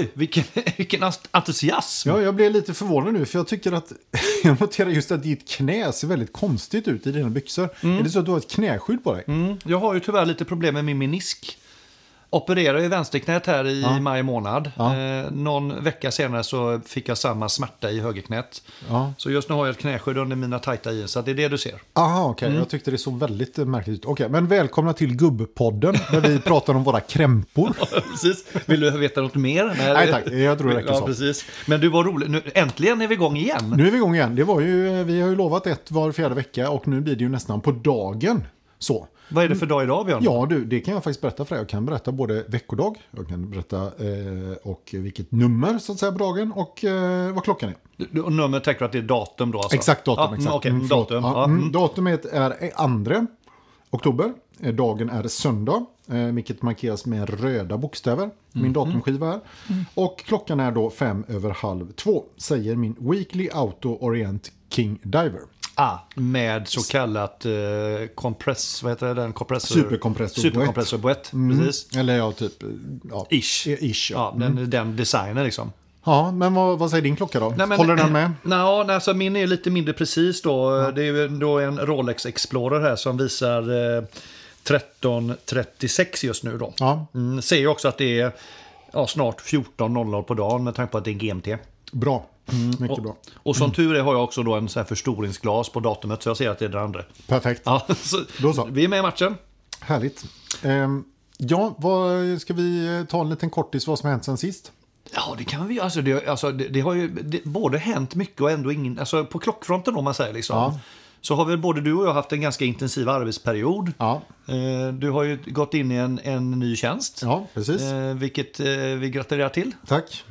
Oj, vilken, vilken entusiasm. Ja, jag blev lite förvånad nu för jag tycker att jag noterar just att ditt knä ser väldigt konstigt ut i dina byxor. Är det så att du har ett knäskydd på dig? Mm, jag har ju tyvärr lite problem med min menisk. Opererade i vänsterknät här i Ja. maj månad. Ja. Eh, någon vecka senare så fick jag samma smärta i högerknät. Ja. Så just nu har jag ett knäskydd under mina tajta jeans, så det är det du ser. Aha, okej. Jag tyckte det såg väldigt märkligt ut. Okej, men välkomna till Gubbpodden där vi pratar om våra krämpor. precis. Vill du veta något mer? Nej, tack. Jag tror det räcker så. precis. Men du var rolig. Nu, äntligen är vi igång igen. Nu är vi igång igen. Det var ju, eh, vi har ju lovat ett var fjärde vecka och nu blir det ju nästan på dagen. Så. Vad är det för dag idag, Björn? Ja, du, det kan jag faktiskt berätta för dig. Jag kan berätta både veckodag, jag kan berätta eh, och vilket nummer så att säga på dagen och eh, vad klockan är. Du- Och nummer tänker du att det är datum då? Alltså? Exakt datum. Ja, exakt. Okej, Mm, datum. Ja, mm, mm. Datumet är 2 oktober. Eh, Dagen är söndag, eh, vilket markeras med röda bokstäver. Min datumskiva är. Mm. Och klockan är då fem över halv två, säger min Weekly Auto Orient King Diver. Ah, med så kallat eh, kompress... Vad heter det? Den kompressor... Superkompressor boett. Boett, precis. Eller ja, typ... eh, Ja, Ish. Ish, ja. Ja, den, den designen liksom. ja, men vad, vad säger din klocka då? Nej, men- Håller den med? Nå, nej, alltså min är lite mindre precis då. Det är ju då en Rolex Explorer här som visar eh, 13.36 just nu då. Ja, Mm, ser ju också att det är ja, snart 14.00 på dagen med tanke på att det är en GMT. Bra. Mm, Mycket bra. Och som tur är har jag också då en sån här förstoringsglas på datumet så jag ser att det är den andra. Perfekt. Ja, så, Då så. Vi är med i matchen. Härligt. Ehm, ja, vad, ska vi eh, ta en liten kortis vad som har hänt sen sist? Ja, det kan vi. Alltså, det, alltså, det, det har ju det, både hänt mycket och ändå ingen... Alltså, på klockfronten om man säger liksom. Ja. Så har väl både du och jag haft en ganska intensiv arbetsperiod. Ja, Eh, Du har ju gått in i en, en ny tjänst. ja precis. Eh, vilket eh, vi gratulerar till. Tack.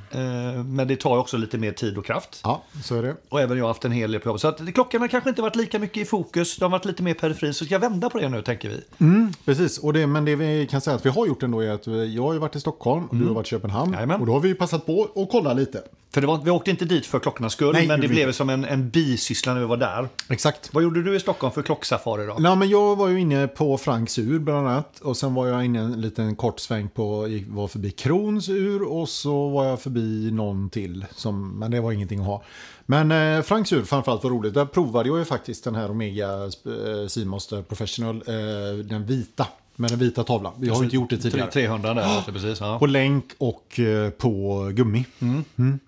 Men det tar också lite mer tid och kraft. Ja, så är det. Och även jag har haft en hel del på jobbet. Så att klockan har kanske inte varit lika mycket i fokus. De har varit lite mer periferin. Så ska jag vända på det nu tänker vi. Mm, precis, och det, men det vi kan säga att vi har gjort ändå är att jag har varit i Stockholm och du har varit i Köpenhamn. Mm. Jajamän. Och då har vi passat på att kolla lite. För det var, vi åkte inte dit för klockornas skull. Nej, men det blev som en, en bisyssla när vi var där. Exakt. Vad gjorde du i Stockholm för klocksafari då? Nej, men jag var ju inne på Franks ur bland annat. Och sen var jag inne en liten kort sväng på, var förbi Krons ur och så var jag förbi någon till. Som, men det var ingenting att ha. Men eh, Franks ur framförallt var roligt. Där provade jag ju faktiskt den här Omega eh, Seamaster Professional. Eh, den vita. Med den vita tavlan. Vi har inte gjort det tidigare. 300 där, alltså, precis. Ja. På länk och eh, på gummi. Mm.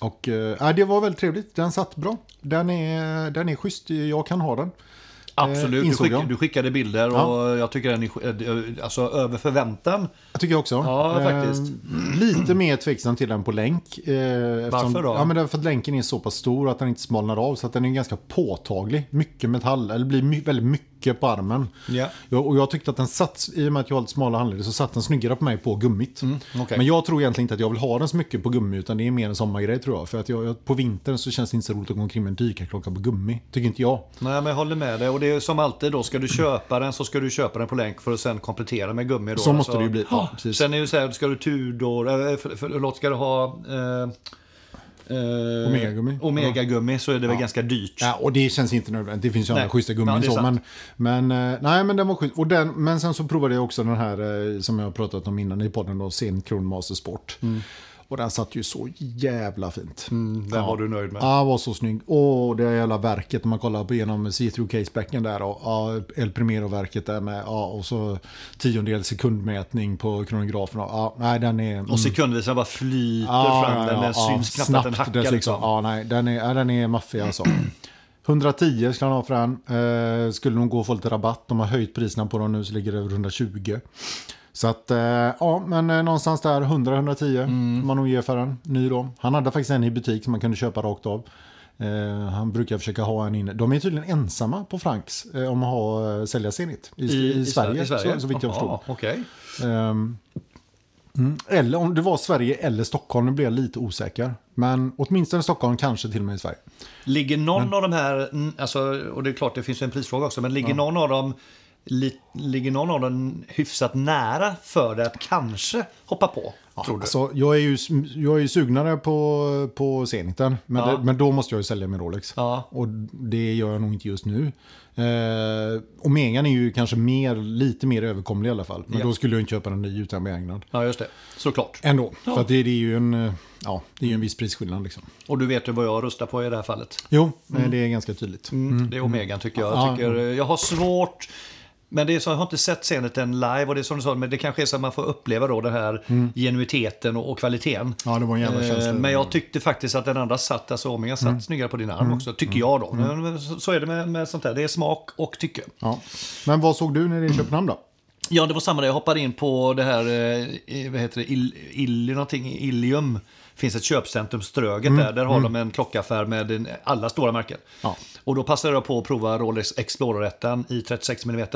Och eh, ja, det var väldigt trevligt. Den satt bra. Den är, den är schysst. Jag kan ha den. Absolut, du, skick, jag. du skickade bilder och jag tycker den är eh, alltså, över förväntan. Jag tycker också. Ja, faktiskt. Eh, lite mer tveksam till den på länk. Eh, eftersom- Varför då? Ja, men därför att länken är så pass stor att den inte smalnar av. Så att den är ganska påtaglig. Mycket metall, eller blir my- väldigt mycket på armen. Ja. Ja, och jag tyckte att den satt, i och med att jag har lite smala handleder, så satt den snyggare på mig på gummit. Mm, okej. Men jag tror egentligen inte att jag vill ha den så mycket på gummi, utan det är mer en sommargrej tror jag. För att jag, jag, på vintern så känns det inte så roligt att gå omkring med en dykarklocka på gummi. Tycker inte jag. Nej, men jag håller med dig. Och det är som alltid då, ska du köpa den så ska du köpa den på länk för att sen komplettera med gummi. Då. Så måste det ju bli. Ja, precis. Sen är det så här, ska du Tudor, eh, för, förlåt, ska du ha eh, eh, Omega-gummi. Omega-gummi så är det väl ganska dyrt. Ja, och det känns inte nödvändigt. Det finns ju Nej. andra schyssta Ja, gummin så. Men, men, eh, nej, men den var schysst. Och den, men sen så provade jag också den här eh, som jag har pratat om innan i podden då, Zen Kron Master Sport. Och den satt ju så jävla fint. Mm, den var du nöjd med. Ja, var så snygg. Åh, det jävla verket om man kollar genom see-through casebacken där och ja, El Primero-verket där med, ja, och så tiondel sekundmätning på kronografen. och, Ja, nej, den är... mm. Och sekundvisaren bara flyter Ja, fram. ja, Den, den ja, syns knappt snabbt att den hackar. dessutom. Liksom. Ja, nej, den är, ja, den är maffig alltså. 110 ska han ha för den. Eh, skulle nog gå att få lite rabatt. De har höjt priserna på dem nu så ligger det över 120. Så att, eh, ja, men eh, någonstans där 100-110 Mm. man nog ger för den. Ny då. Han hade faktiskt en i butik som man kunde köpa rakt av. Eh, han brukar försöka ha en inne. De är tydligen ensamma på Franks eh, om att ha, eh, sälja Zenit i, i, Sverige, I Sverige? Så, så vitt jag förstår. Jaha, Okej. Ehm, mm, eller om det var Sverige eller Stockholm, nu blir jag lite osäker. Men åtminstone Stockholm, kanske till och med i Sverige. Ligger någon av de här, alltså, och det är klart det finns en prisfråga också, men ligger någon av dem ligger någon av dem hyfsat nära för dig att kanske hoppa på? tror du? Alltså, jag, är ju, jag är ju sugnare på, på Zeniten, men, Ja. det, men då måste jag ju sälja min Rolex. Ja. Och det gör jag nog inte just nu. Eh, Omegan är ju kanske mer, lite mer överkomlig i alla fall. Men Ja. då skulle jag inte köpa en ny utan begagnad. Ja, just det. Såklart. Ändå. Ja. För att det, det är ju en, eh, ja, det är ju en viss prisskillnad liksom. Och du vet ju vad jag röstar på i det här fallet. Jo, eh, det är ganska tydligt. Mm. Det är Omegan tycker jag. Ja. Jag, tycker, jag har svårt... Men det är så, jag har inte sett Zeniten live och det är som du sa, men det kanske är så att man får uppleva då den här genuiteten och, och kvaliteten. Ja, det var en jävla Eh, känsla. Men jag tyckte faktiskt att den andra satt, alltså Omega satt snyggare på din arm också, tycker jag då. Men Så, så är det med, med sånt där, det är smak och tycke. Ja. Men vad såg du när det är i Köpenhamn då? Ja, det var samma där. Jag hoppade in på det här, eh, vad heter det, Il, Il, någonting, Ilium. finns ett köpcentrum, Ströget där. Där har de en klockaffär med alla stora märken. Ja. Och då passade jag på att prova Rolex Explorer 1 i 36 mm.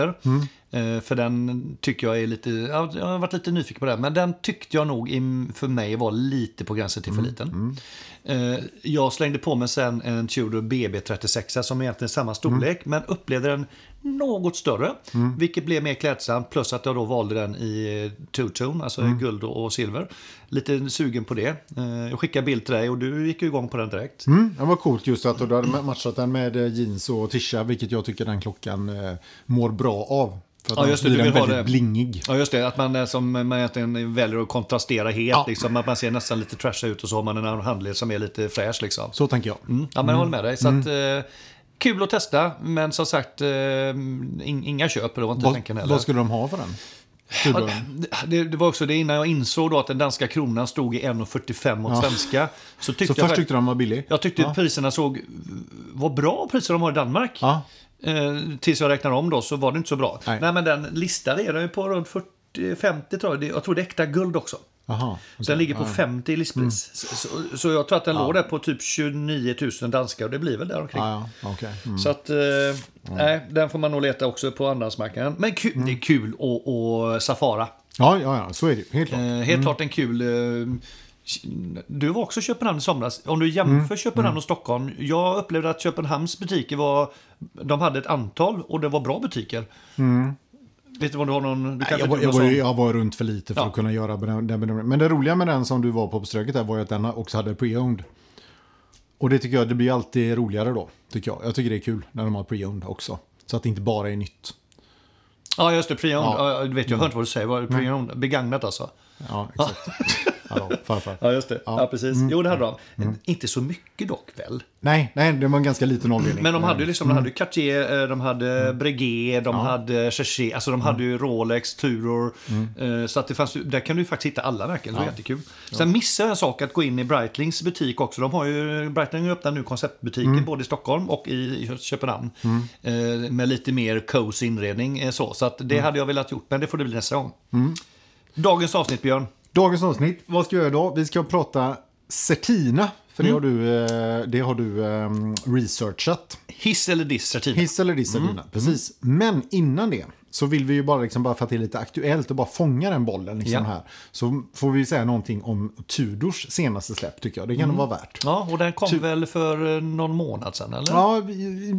För den tycker jag är lite, ja, jag har varit lite nyfiken på den. Men den tyckte jag nog för mig var lite på gränsen till för liten. Eh, jag slängde på mig sen en Tudor BB36 som egentligen är samma storlek. Men upplevde den något större. Vilket blev mer klädsamt. Plus att jag då valde den i eh, two-tone, alltså guld och silver. Lite sugen på det. Eh, jag skickade bild till dig och du gick ju igång på den direkt. Mm, det var coolt just att du hade matchat den med eh, jeans och tisha, vilket jag tycker den klockan eh, mår bra av. För att Ja, just det, du vill ha väldigt det. blingig. Ja just det, att man, eh, som man egentligen väljer att kontrastera helt. Ja. Liksom, att man ser nästan lite trash ut och så har man en handled som är lite fräsch. Liksom. Så tänker jag. Mm. Ja, men jag håller med dig. Så att, eh, kul att testa, men som sagt, eh, in, inga köp. Det var inte tanken Vad, heller. vad skulle de ha för den? Tudor. Det, det var också det innan jag insåg då att den danska kronan stod i 1,45 mot Ja. svenska. Så tyckte Så jag, först tyckte de var billig? jag tyckte Ja. priserna såg, vad bra priser de har i Danmark. Ja. Eh, tills jag räknar om då så var det inte så bra. Nej. Nej, men den listade är den ju på runt 40-50 tror jag. Jag tror det är äkta guld också. Jaha. Så den ligger på Ja. 50 i listpris. Så, så, så jag tror att den låg där på typ 29 000 danska och det blir väl där omkring. Ja, ja, okej. Mm. Så att, eh, nej, den får man nog leta också på andrahandsmarknaden. Men kul, Mm. det är kul att safara. Ja, ja, ja, så är det. Helt klart. Eh, helt klart en kul... Eh, du var också i Köpenhamn i somras. Om du jämför Mm. Köpenhamn och Stockholm. Jag upplevde att Köpenhamns butiker var... De hade ett antal och det var bra butiker. Vet du vad du har någon... Du Mm. Nej, jag, var, jag, var, jag var runt för lite för Ja. att kunna göra den bedömningen. Men det roliga med den som du var på på Ströket där var ju att den också hade pre-owned. Och det tycker jag, det blir alltid roligare då. Tycker jag. jag tycker det är kul när de har pre-owned också. Så att det inte bara är nytt. Ja, just det. Pre-owned. Ja. Ja. du vet, jag hör inte vad du säger. Pre-owned. Begagnat alltså. Ja, exakt. Hallå, farfar. Ja, just det. Ja, Ja. precis. Jo, det hade de. Inte så mycket dock väl? Nej, nej, det var en ganska liten avdelning. Men de hade ju liksom, de hade ju Cartier, eh, de hade Breguet, de hade Cherché, alltså de hade ju Rolex, Tudor. eh, Så att det fanns, där kan du faktiskt hitta alla märken, det var jättekul. Sen missade jag en sak att gå in i Breitlings butik också. De har ju, Breitling öppnar nu konceptbutiken både i Stockholm och i, Köpenhamn. Eh, Med lite mer cozy inredning så. Så att det hade jag velat gjort, men det får det bli nästa gång. Dagens avsnitt Björn. Dagens avsnitt, vad ska jag göra idag? Vi ska prata Certina. För det har du, eh, det har du ehm, researchat. Hiss eller diss, Certina? Hiss eller diss Certina, precis. Men innan det så vill vi ju bara, liksom bara för att det är lite aktuellt och bara fånga den bollen liksom Ja. här. Så får vi säga någonting om Tudors senaste släpp tycker jag. Det kan det vara värt. Ja, och den kom väl för eh, någon månad sedan, eller? Ja,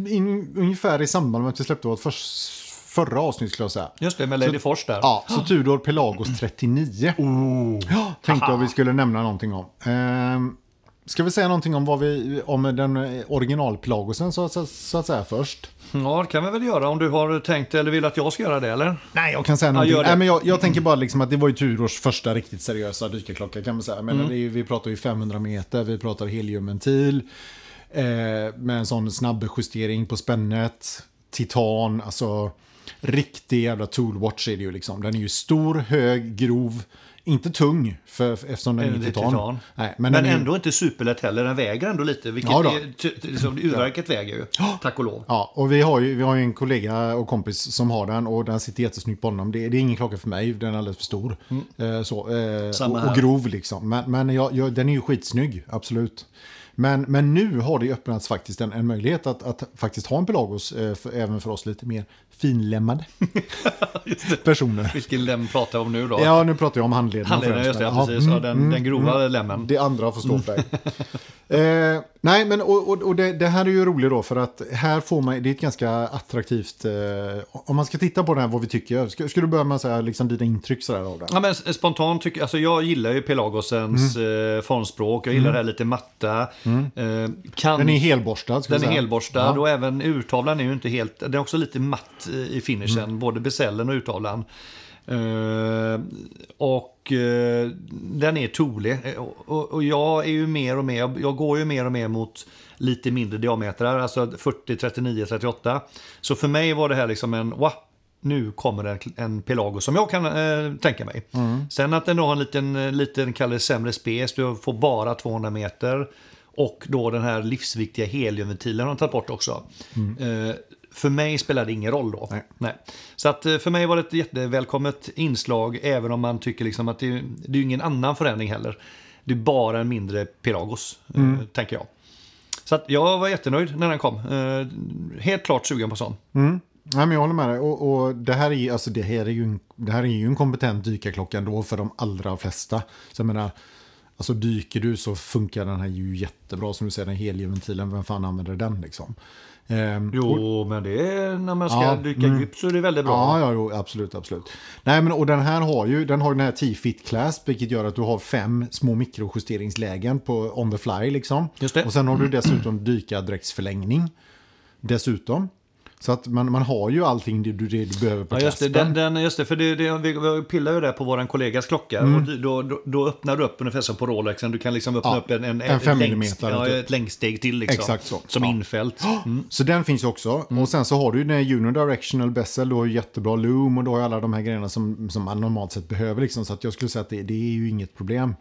in, ungefär i samband med att vi släppte vårt förs- förra avsnitt skulle jag säga. Just det, med Lady Fors där. Ja, så Tudor Pelagos 39. Ja, tänkte jag vi skulle nämna någonting om. Ehm, ska vi säga någonting om, vad vi, om den originalpelagosen så, så, så att säga först? Ja, det kan vi väl göra om du har tänkt eller vill att jag ska göra det, eller? Nej, jag kan säga någonting. det. Nej, men jag, jag tänker bara liksom att det var ju Tudors första riktigt seriösa dykarklocka kan man säga. Men det är, vi pratar ju 500 meter, vi pratar heliumventil. Eh, med en sån snabb justering på spännet. Titan, alltså riktig jävla toolwatch är det ju liksom. Den är ju stor, hög, grov. Inte tung, för, eftersom den är, Det är titan. titan. Nej, Men, den är ändå inte superlätt heller. Den väger ändå lite. Vilket Ja är, liksom, urverket väger ju. Tack och lov. Ja, och vi har, ju, vi har ju en kollega och kompis som har den och den sitter jättesnyggt på honom. Det, det är ingen klocka för mig, den är alldeles för stor. Eh, så, eh, Mm. Och, och grov liksom. Men, men jag, jag, den är ju skitsnygg, absolut. Men, men nu har det öppnats faktiskt en, en möjlighet att, att faktiskt ha en Pelagos, eh, för, även för oss lite mer finlämmade det. personer. Vilken lem pratar vi om nu då? Ja, nu pratar jag om Handleden, främst, just det. Ja, precis. mm, ja, den, den grova lemmen. Det andra får stå för dig. Eh, Nej, men och, och, och det, det, här är ju roligt då för att här får man, det är ett ganska attraktivt, eh, om man ska titta på det här vad vi tycker, ska, ska du börja med att säga liksom dina intryck sådär av det? Ja, men spontant tycker alltså jag gillar ju Pelagosens mm. eh, formspråk, jag gillar mm. det här lite matta. Mm. Eh, kan, den är helborstad. Den är helborstad ja. och även urtavlan är ju inte helt, den är också lite matt i finishen, mm. både besällen och urtavlan. Uh, och uh, den är tolig. Och, och, jag är ju mer och mer, jag går ju mer och mer mot lite mindre diametrar, alltså 40, 39, 38. Så för mig var det här liksom en, wow, nu kommer det en Pelago som jag kan uh, tänka mig. Mm. Sen att den då har en liten, liten kallar sämre spes, du får bara 200 meter. Och då den här livsviktiga heliumventilen har de tagit bort också. Mm för mig spelar det ingen roll då. Nej. Nej. Så att eh, för mig var det ett jättevälkommet inslag, även om man tycker liksom att det, det är ingen annan förändring heller. Det är bara en mindre Piragos, eh, mm. tänker jag. Så att jag var jättenöjd när den kom. Äh, helt klart sugen på sån. Mm. Nej, men jag håller med dig. Och, och, det, här är, alltså, det, här är ju en, det här är ju en kompetent dykarklocka ändå för de allra flesta. Så jag menar, alltså dyker du så funkar den här ju jättebra. Som du säger, den heliumventilen, vem fan använder den liksom? Ehm, jo, och, men det är, när man ska ja, dyka mm, djupt så är det väldigt bra. Ja, ja jo, absolut, absolut. Nej, men och den här har ju den, har den här T-fit class, vilket gör att du har fem små mikrojusteringslägen på on the fly liksom. Just det. Och sen har du dessutom dykadräktsförlängning. Dessutom. Så att man, man har ju allting det du, det du behöver på ja, just det, den, den, just det, för det, det, vi, vi pillar ju där på våran kollegas klocka. Mm. Och då, då, då, öppnar du upp ungefär som på Rolexen. Du kan liksom öppna ja, upp en, en, en 5 mm. Ja, ett längststeg till liksom. Exakt så. Som ja. infält. Mm. Så den finns ju också. Mm. Och sen så har du ju den unidirectional bezel. Du har ju jättebra loom och du har ju alla de här grejerna som, som man normalt sett behöver. Liksom. Så att jag skulle säga att det, det är ju inget problem.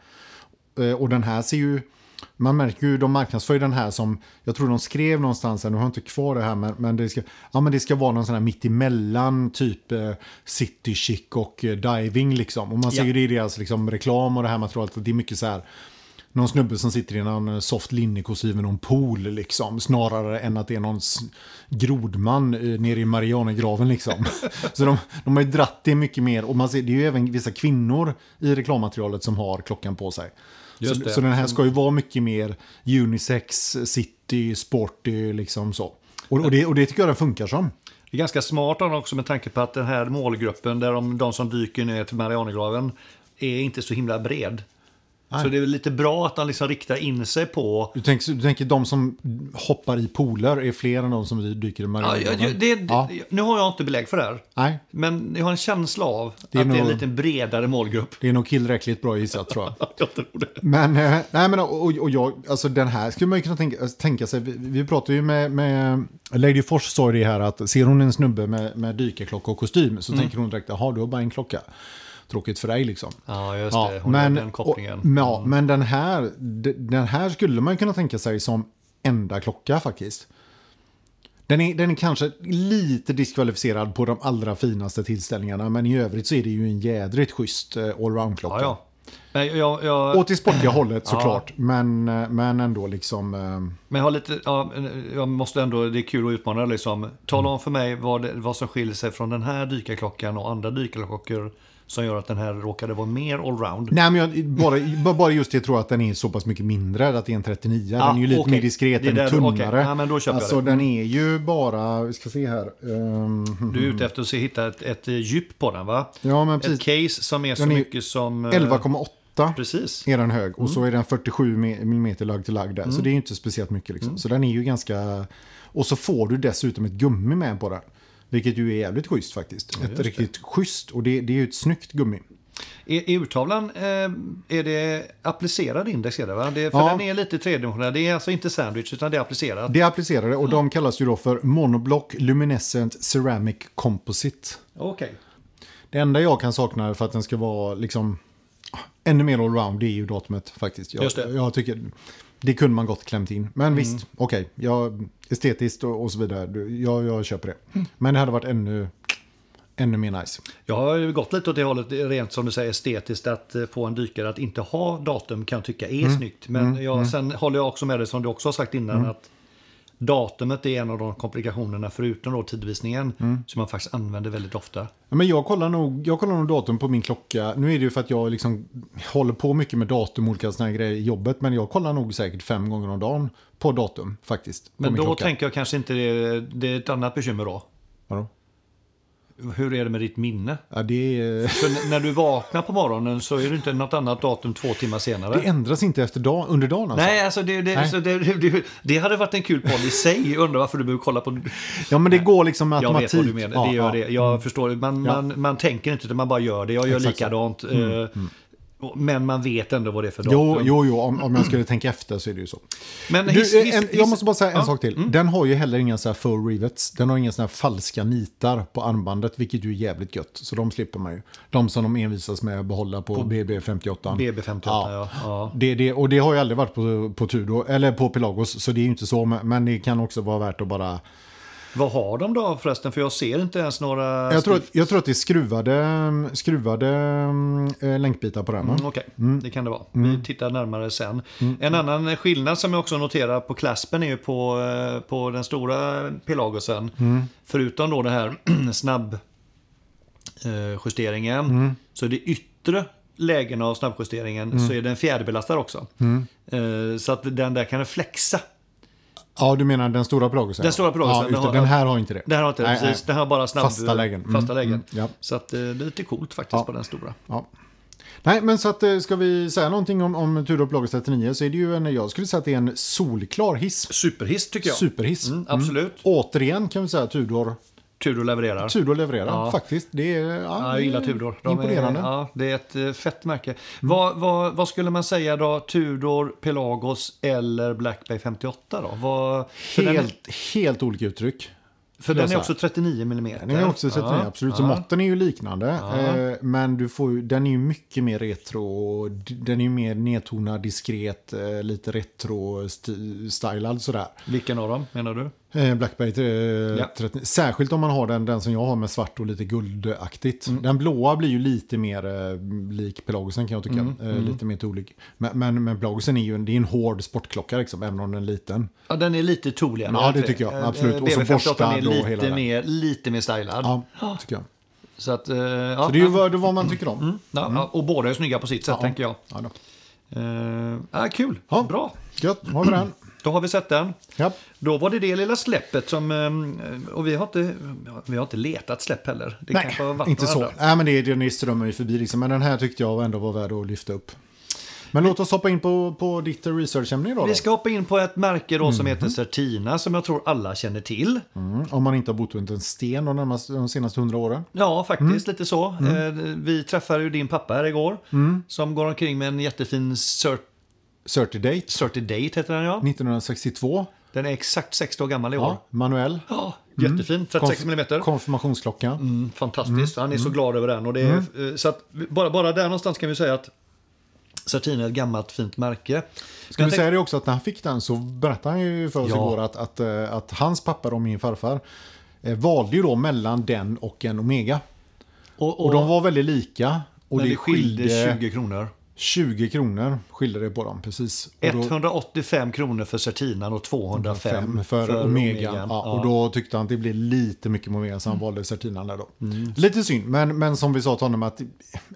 Eh, och den här ser ju man märker ju, de marknadsför den här som, jag tror de skrev någonstans, nu har jag inte kvar det här, men, men, det, ska, ja, men det ska vara någon sån här mittemellan typ eh, city chic och eh, diving liksom. Och man ser ju det i deras liksom, reklam och det här materialet, det är mycket så här, någon snubbe som sitter i någon soft linnekostym i någon pool liksom. Snarare än att det är någon grodman eh, nere i Marianergraven liksom. så de, de har ju dratt det mycket mer. Och man ser, det är ju även vissa kvinnor i reklammaterialet som har klockan på sig. Så, så, den här ska ju vara mycket mer unisex, city, sporty, liksom så. Och, och, det, och det tycker jag den funkar som. Det är ganska smart också med tanke på att den här målgruppen, där de, de som dyker ner till Marianergraven, är inte så himla bred. Nej. Så det är lite bra att han liksom riktar in sig på... Du tänker, du tänker de som hoppar i pooler är fler än de som dyker i Marianergraven? Ja, det, det, ja. Nu har jag inte belägg för det här. Nej. Men jag har en känsla av det att nog, det är en lite bredare målgrupp. Det är nog tillräckligt bra gissat tror jag. jag tror det. Men, eh, nej, men och, och jag, alltså den här skulle man ju kunna tänka, tänka sig. Vi, vi pratade ju med, med Lady Fors sa det här att ser hon en snubbe med, med dykarklocka och kostym så mm. tänker hon direkt, jaha du har bara en klocka tråkigt för dig liksom. Ja, just det. Hon men, den kopplingen. Och, ja, mm. men den här, den här skulle man kunna tänka sig som enda klocka faktiskt. Den är, den är kanske lite diskvalificerad på de allra finaste tillställningarna, men i övrigt så är det ju en jädrigt schysst eh, allround-klocka. Ja, ja. Men jag, jag... Och till sportiga hållet såklart, ja. men, eh, men ändå liksom... Eh, men jag har lite, ja, jag måste ändå, det är kul att utmana liksom. Tala om för mig vad, det, vad som skiljer sig från den här dykarklockan och andra dykarklockor som gör att den här råkade vara mer allround. Nej, men jag, bara, bara just det jag tror att den är så pass mycket mindre, att det är en 39. Ja, den är ju lite okay. mer diskret, den är tunnare. Okay. Ja, men då köper alltså jag det. den är ju bara, vi ska se här. Um, du är ute efter att se, hitta ett, ett djup på den va? Ja, men precis. Ett case som är så är mycket som... 11,8 Precis. är den hög. Och mm. så är den 47 mm lagd till lagd där. Mm. Så det är ju inte speciellt mycket liksom. Mm. Så den är ju ganska... Och så får du dessutom ett gummi med på den. Vilket ju är jävligt schysst faktiskt. Ja, ett riktigt det. schysst och det, det är ju ett snyggt gummi. I, urtavlan eh, är det applicerad index, är det, va? Det, för ja. den är lite tredimensionell. Det är alltså inte sandwich utan det är applicerat. Det är applicerade och ja. de kallas ju då för Monoblock Luminescent Ceramic Composite. Okej. Okay. Det enda jag kan sakna för att den ska vara liksom ännu mer allround det är ju datumet faktiskt. Jag, Just det. jag tycker det kunde man gott klämt in. Men mm. visst, okej. Okay, estetiskt och, och, så vidare. Jag, jag köper det. Mm. Men det hade varit ännu, ännu mer nice. Jag har gått lite åt det hållet, rent som du säger estetiskt, att eh, få en dykare att inte ha datum kan jag tycka är mm. snyggt. Men mm. jag, mm. sen håller jag också med dig som du också har sagt innan, mm. att datumet är en av de komplikationerna förutom då tidvisningen Mm. som man faktiskt använder väldigt ofta. Ja, Men jag kollar, nog, jag kollar nog datum på min klocka. Nu är det ju för att jag liksom håller på mycket med datum och olika här grejer i jobbet. Men jag kollar nog säkert fem gånger om dagen på datum faktiskt. På Men då klocka. tänker jag kanske inte det, det är ett annat bekymmer då. Vadå? Hur är det med ditt minne? Ja, det, är- För när du vaknar på morgonen så är det inte något annat datum två timmar senare. det ändras inte efter dag, under dagen alltså. Nej, alltså det, det, Nej. Så det, det, det hade varit en kul podd i sig. Undrar varför du behöver kolla på... Ja men det går liksom med Jag automatik. vet vad du menar. Ja, det gör ja. det. Jag förstår. Man, Ja. man, man tänker inte utan man bara gör det. Jag gör Exakt likadant. eh, Men man vet ändå vad det är för datum. Jo, jo, jo om, om jag skulle tänka efter så är det ju så. Men Du, hiss, eh, en, hiss- jag måste bara säga en Ja. sak till. Den har ju heller inga så här full rivets. Den har inga såna här falska nitar på armbandet, vilket ju är jävligt gött. Så de slipper man ju. De som de envisas med att behålla på, BB58. BB58, ja. ja. Det, det, och det har ju aldrig varit på, på Tudor, eller på Pelagos, så det är ju inte så. Men det kan också vara värt att bara... Vad har de då förresten? För jag ser inte ens några... Jag tror, att, jag tror att det är skruvade, skruvade äh, länkbitar på den. Mm, Okej, det kan det vara. Vi tittar närmare sen. En annan skillnad som jag också noterar på Claspen är ju på, eh, på den stora Pelagosen. Förutom då det här snabb eh, justeringen så är det yttre lägen av snabbjusteringen så är den fjäderbelastad också. Så att den där kan flexa. Ja, du menar den stora Pelagosen? Den stora Pelagosen, Ja, den det. har- den här har inte det. Det här har inte Nej, precis, nej. det här har bara snabb, Fasta lägen. Mm, Fasta lägen. mm, ja. Så att eh, det är lite coolt faktiskt Ja. på den stora. Ja. Nej, men så att eh, ska vi säga någonting om, om Tudor Pelagos 39 så är det ju en, jag skulle säga att det är en solklar hiss. Superhiss tycker jag. Superhiss. Mm, absolut. Återigen kan vi säga Tudor, Tudor levererar. Tudor levererar Ja. faktiskt. Det är ja, Ja, jag gillar Tudor. De imponerande. Är, ja, det är ett eh, fett märke. Vad, vad, vad skulle man säga då? Tudor, Pelagos eller Black Bay 58 då? Vad, den, är- helt, helt olika uttryck. för den är också 39 mm. Den är också 39, absolut. Så måtten är ju liknande. Eh, men du får ju, den är ju mycket mer retro. Den är ju mer nedtonad, diskret, eh, lite retro-stylad sådär. Vilken av dem menar du? Eh, Blackberry eh, Ja. 30, Särskilt om man har den, den som jag har med svart och lite guldaktigt. Mm. Den blåa blir ju lite mer eh, lik Pelagosen kan jag tycka. Mm, Eh, Lite mer tolig. Men, men, men Pelagosen är ju en, det är en hård sportklocka liksom, även om den är liten. Ja, den är lite toligare. Ja, det tycker jag. Eh, Absolut. eh, Och så BB58 borstad är och hela lite den. mer, lite mer stylad. Ja, tycker jag. Så att, eh, ja, Så det är ju vad, vad man tycker om. ja, ja, och båda är snygga på sitt sätt tänker jag. Ja, då. Eh, kul, bra. Gött, har vi den. Då har vi sett den. Ja. Då var det det lilla släppet som... eh, Och vi har inte, vi har inte letat släpp heller. Det Nej, inte så. andra. Nej, men det, det strömmar ju förbi liksom. Men den här tyckte jag ändå var värd att lyfta upp. Men låt oss hoppa in på, på ditt researchämne idag. Vi Då. ska hoppa in på ett märke då som heter Certina som jag tror alla känner till. Mm, om man inte har bott under en sten de, närmaste, de senaste hundra åren. Ja, faktiskt lite så. Eh, Vi träffade ju din pappa här igår. Som går omkring med en jättefin Cert- Certidate Certidate heter den ja. 1962. Den är exakt 60 år gammal i år. Ja, manuell. Ja, jättefin. 36 mm. Konfirmationsklocka. Mm, fantastiskt. Han är så glad över den. Och det är, eh, så att, bara, bara där någonstans kan vi säga att Certina är ett gammalt fint märke. Ska vi säga det också att när han fick den så berättade han ju för oss Ja. igår att, att, eh, att hans pappa och min farfar eh, valde ju då mellan den och en Omega. och, och, Och de var väldigt lika. Och det skilde 20 kronor. 20 kronor skilde det på dem, precis. Och då- 185 kronor för Certinan och 205 fem för, Omega. Ja, och då tyckte han att det blev lite mycket med Omega så han Mm. valde Certinan där då. Lite synd, men, men som vi sa till honom att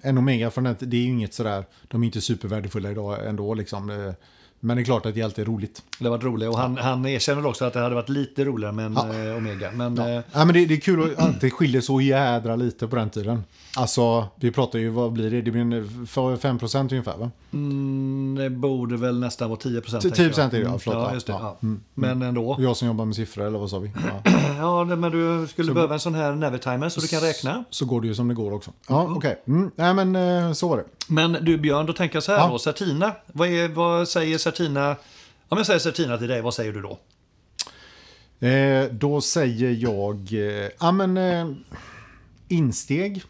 en Omega från det, det är ju inget sådär, de är inte supervärdefulla idag ändå liksom. Men det är klart att det alltid är roligt. Det var roligt. Och han, han erkänner också att det hade varit lite roligare med en eh, Omega. Men eh, Ja, men det, det är kul att det skiljer så jädra lite på den tiden. Alltså, vi pratar ju, vad blir det? Det blir en, för 5% ungefär va? mm, det borde väl nästan vara 10 procent. 10% är det, ja, förlåt, Ja, ja. just det. Ja. Ja. Men ändå. Jag som jobbar med siffror, eller vad sa vi? Ja. Ja, men du skulle behöva en sån här Navitimer så du kan räkna. Så går det ju som det går också. Ja, okej. Mm. Nej, men eh, så var det. Men du Björn, då tänker jag så här Ja. då. Certina, vad, är, vad säger Certina? Om jag säger Certina till dig, vad säger du då? Eh, då säger jag, eh, ja men eh, insteg,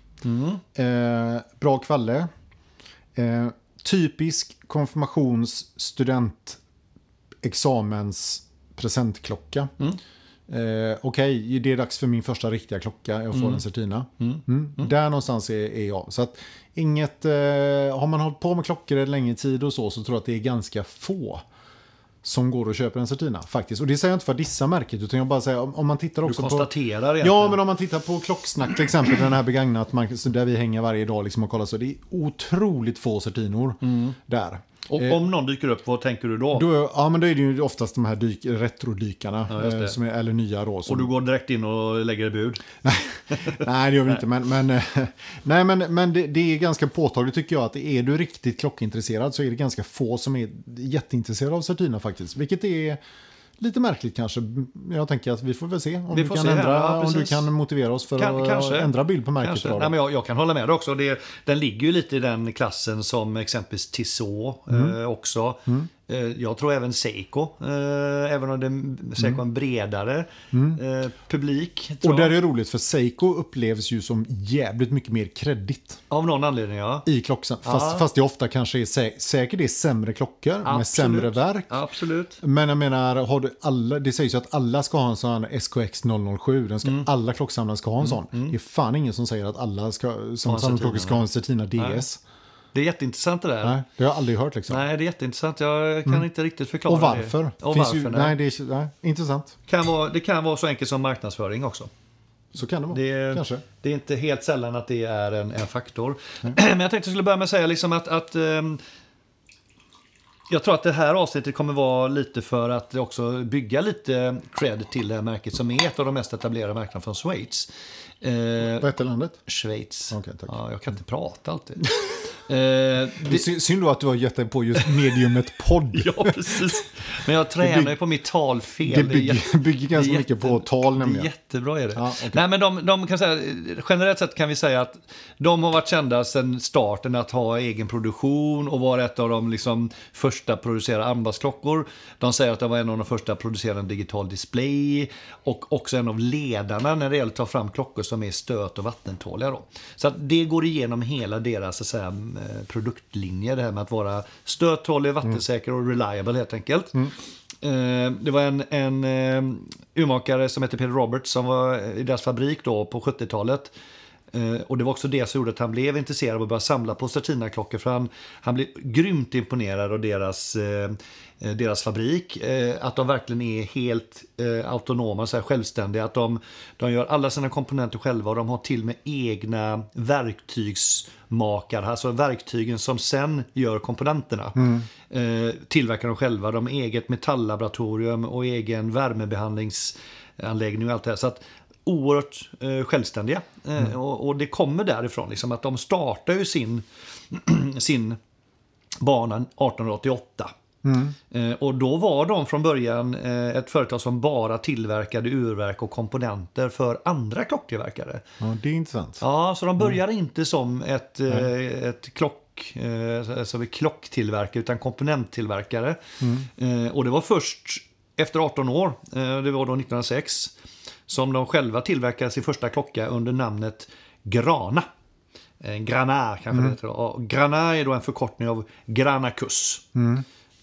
eh, bra kvalle, eh, typisk konfirmations student examens presentklocka. Eh, Okej, det är dags för min första riktiga klocka. Jag får en Certina. Mm. Där någonstans är, är jag. Så att inget, eh, har man hållit på med klockor en längre tid och så, så tror jag att det är ganska få som går och köper en Certina faktiskt. Och det säger jag inte för att dissa märket utan jag bara säger om, om man tittar Du också på... konstaterar egentligen. Ja, men om man tittar på Klocksnack till exempel, den här begagnat marknad, så där vi hänger varje dag liksom och kollar så det är otroligt få Certinor där. Och om någon dyker upp, vad tänker du då? Då, ja, men då är det ju oftast de här dyk, retrodykarna, Ja, eh, som är, eller nya då. Som, Och du går direkt in och lägger bud? Nej, det gör vi inte. Men, men, eh, nej, men, men det, det är ganska påtagligt tycker jag att är du riktigt klockintresserad så är det ganska få som är jätteintresserade av Certina faktiskt. Vilket är lite märkligt kanske. Jag tänker att vi får väl se om, Vi du kan, se, ändra, ja, om du kan motivera oss för Kan- att kanske. ändra bild på märket. Nej, men jag, jag kan hålla med dig också. Det, den ligger ju lite i den klassen som exempelvis Tissot Mm. eh, också. Eh, jag tror även Seiko, eh, även om det, Seiko är en bredare eh, publik. Mm. Och där är det roligt för Seiko upplevs ju som jävligt mycket mer kreddigt Av någon anledning ja. i klocksan. Fast, Ja. fast det ofta kanske är sä säkert är sämre klockor med Absolut. sämre verk. Absolut. Men jag menar, har du alla, det sägs ju att alla ska ha en sån SKX 007. Den ska, Mm. Alla klocksamlare ska ha en sån. Det är fan ingen som säger att alla ska, som samlarklockor ska ha en Certina DS. Det är jätteintressant det där. Nej, det har jag aldrig hört liksom. Nej, det är jätteintressant. Jag kan inte riktigt förklara Och varför? det. Och varför? ju, nej. nej, det är nej, intressant. Kan vara, det kan vara så enkelt som marknadsföring också. Så kan det vara. Det Kanske. det är inte helt sällan att det är en, en faktor. Men jag tänkte jag skulle börja med att säga liksom att, att ehm, jag tror att det här avsnittet kommer vara lite för att också bygga lite cred till det här märket som är ett av de mest etablerade märkena från Schweiz. Eh, Vad heter landet? Schweiz. Tack. Ja, jag kan inte prata alltid. eh, Det synd då att du har gett dig på just mediumet podd. ja, precis. Men jag tränar ju på mitt talfel. Det bygger, jätte- bygger ganska det är mycket jätte- på tal Det är nämligen. jättebra är det. Ja, okej. Nej, men de, de kan säga, generellt sett kan vi säga att de har varit kända sedan starten att ha egen produktion och var ett av de liksom första producerade armbandsklockor. De säger att de var en av de första att producera en digital display och också en av ledarna när det gäller att ta fram klockor som är stöt och vattentåliga. Då. Så att det går igenom hela deras så att säga, eh, produktlinje, det här med att vara stöttålig, vattensäker och reliable helt enkelt. Eh, Det var en, en eh, urmakare som heter Peter Roberts som var i deras fabrik då på 70-talet. Eh, Och det var också det som gjorde att han blev intresserad av att börja samla på Certina-klockor. För han, han blev grymt imponerad av deras, eh, eh, deras fabrik. Att de verkligen är helt autonoma, så här självständiga. Att de, de gör alla sina komponenter själva och de har till med egna verktygsmakare. Alltså verktygen som sen gör komponenterna. Eh, tillverkar de själva. De har eget metalllaboratorium och egen värmebehandlingsanläggning och allt det här. Så att oerhört eh, självständiga. Eh, och, och det kommer därifrån, liksom, att de startar ju sin, sin bana 1888. Eh, och då var de från början eh, ett företag som bara tillverkade urverk och komponenter för andra klocktillverkare. Ja, det är intressant. Ja, så de började inte som ett, ett klock, alltså klocktillverkare utan komponenttillverkare. Eh, och det var först efter 18 år, det var då 1906, som de själva tillverkade sin första klocka under namnet Grana. Eh, Grana kanske det heter. Och Grana är då en förkortning av Granacus.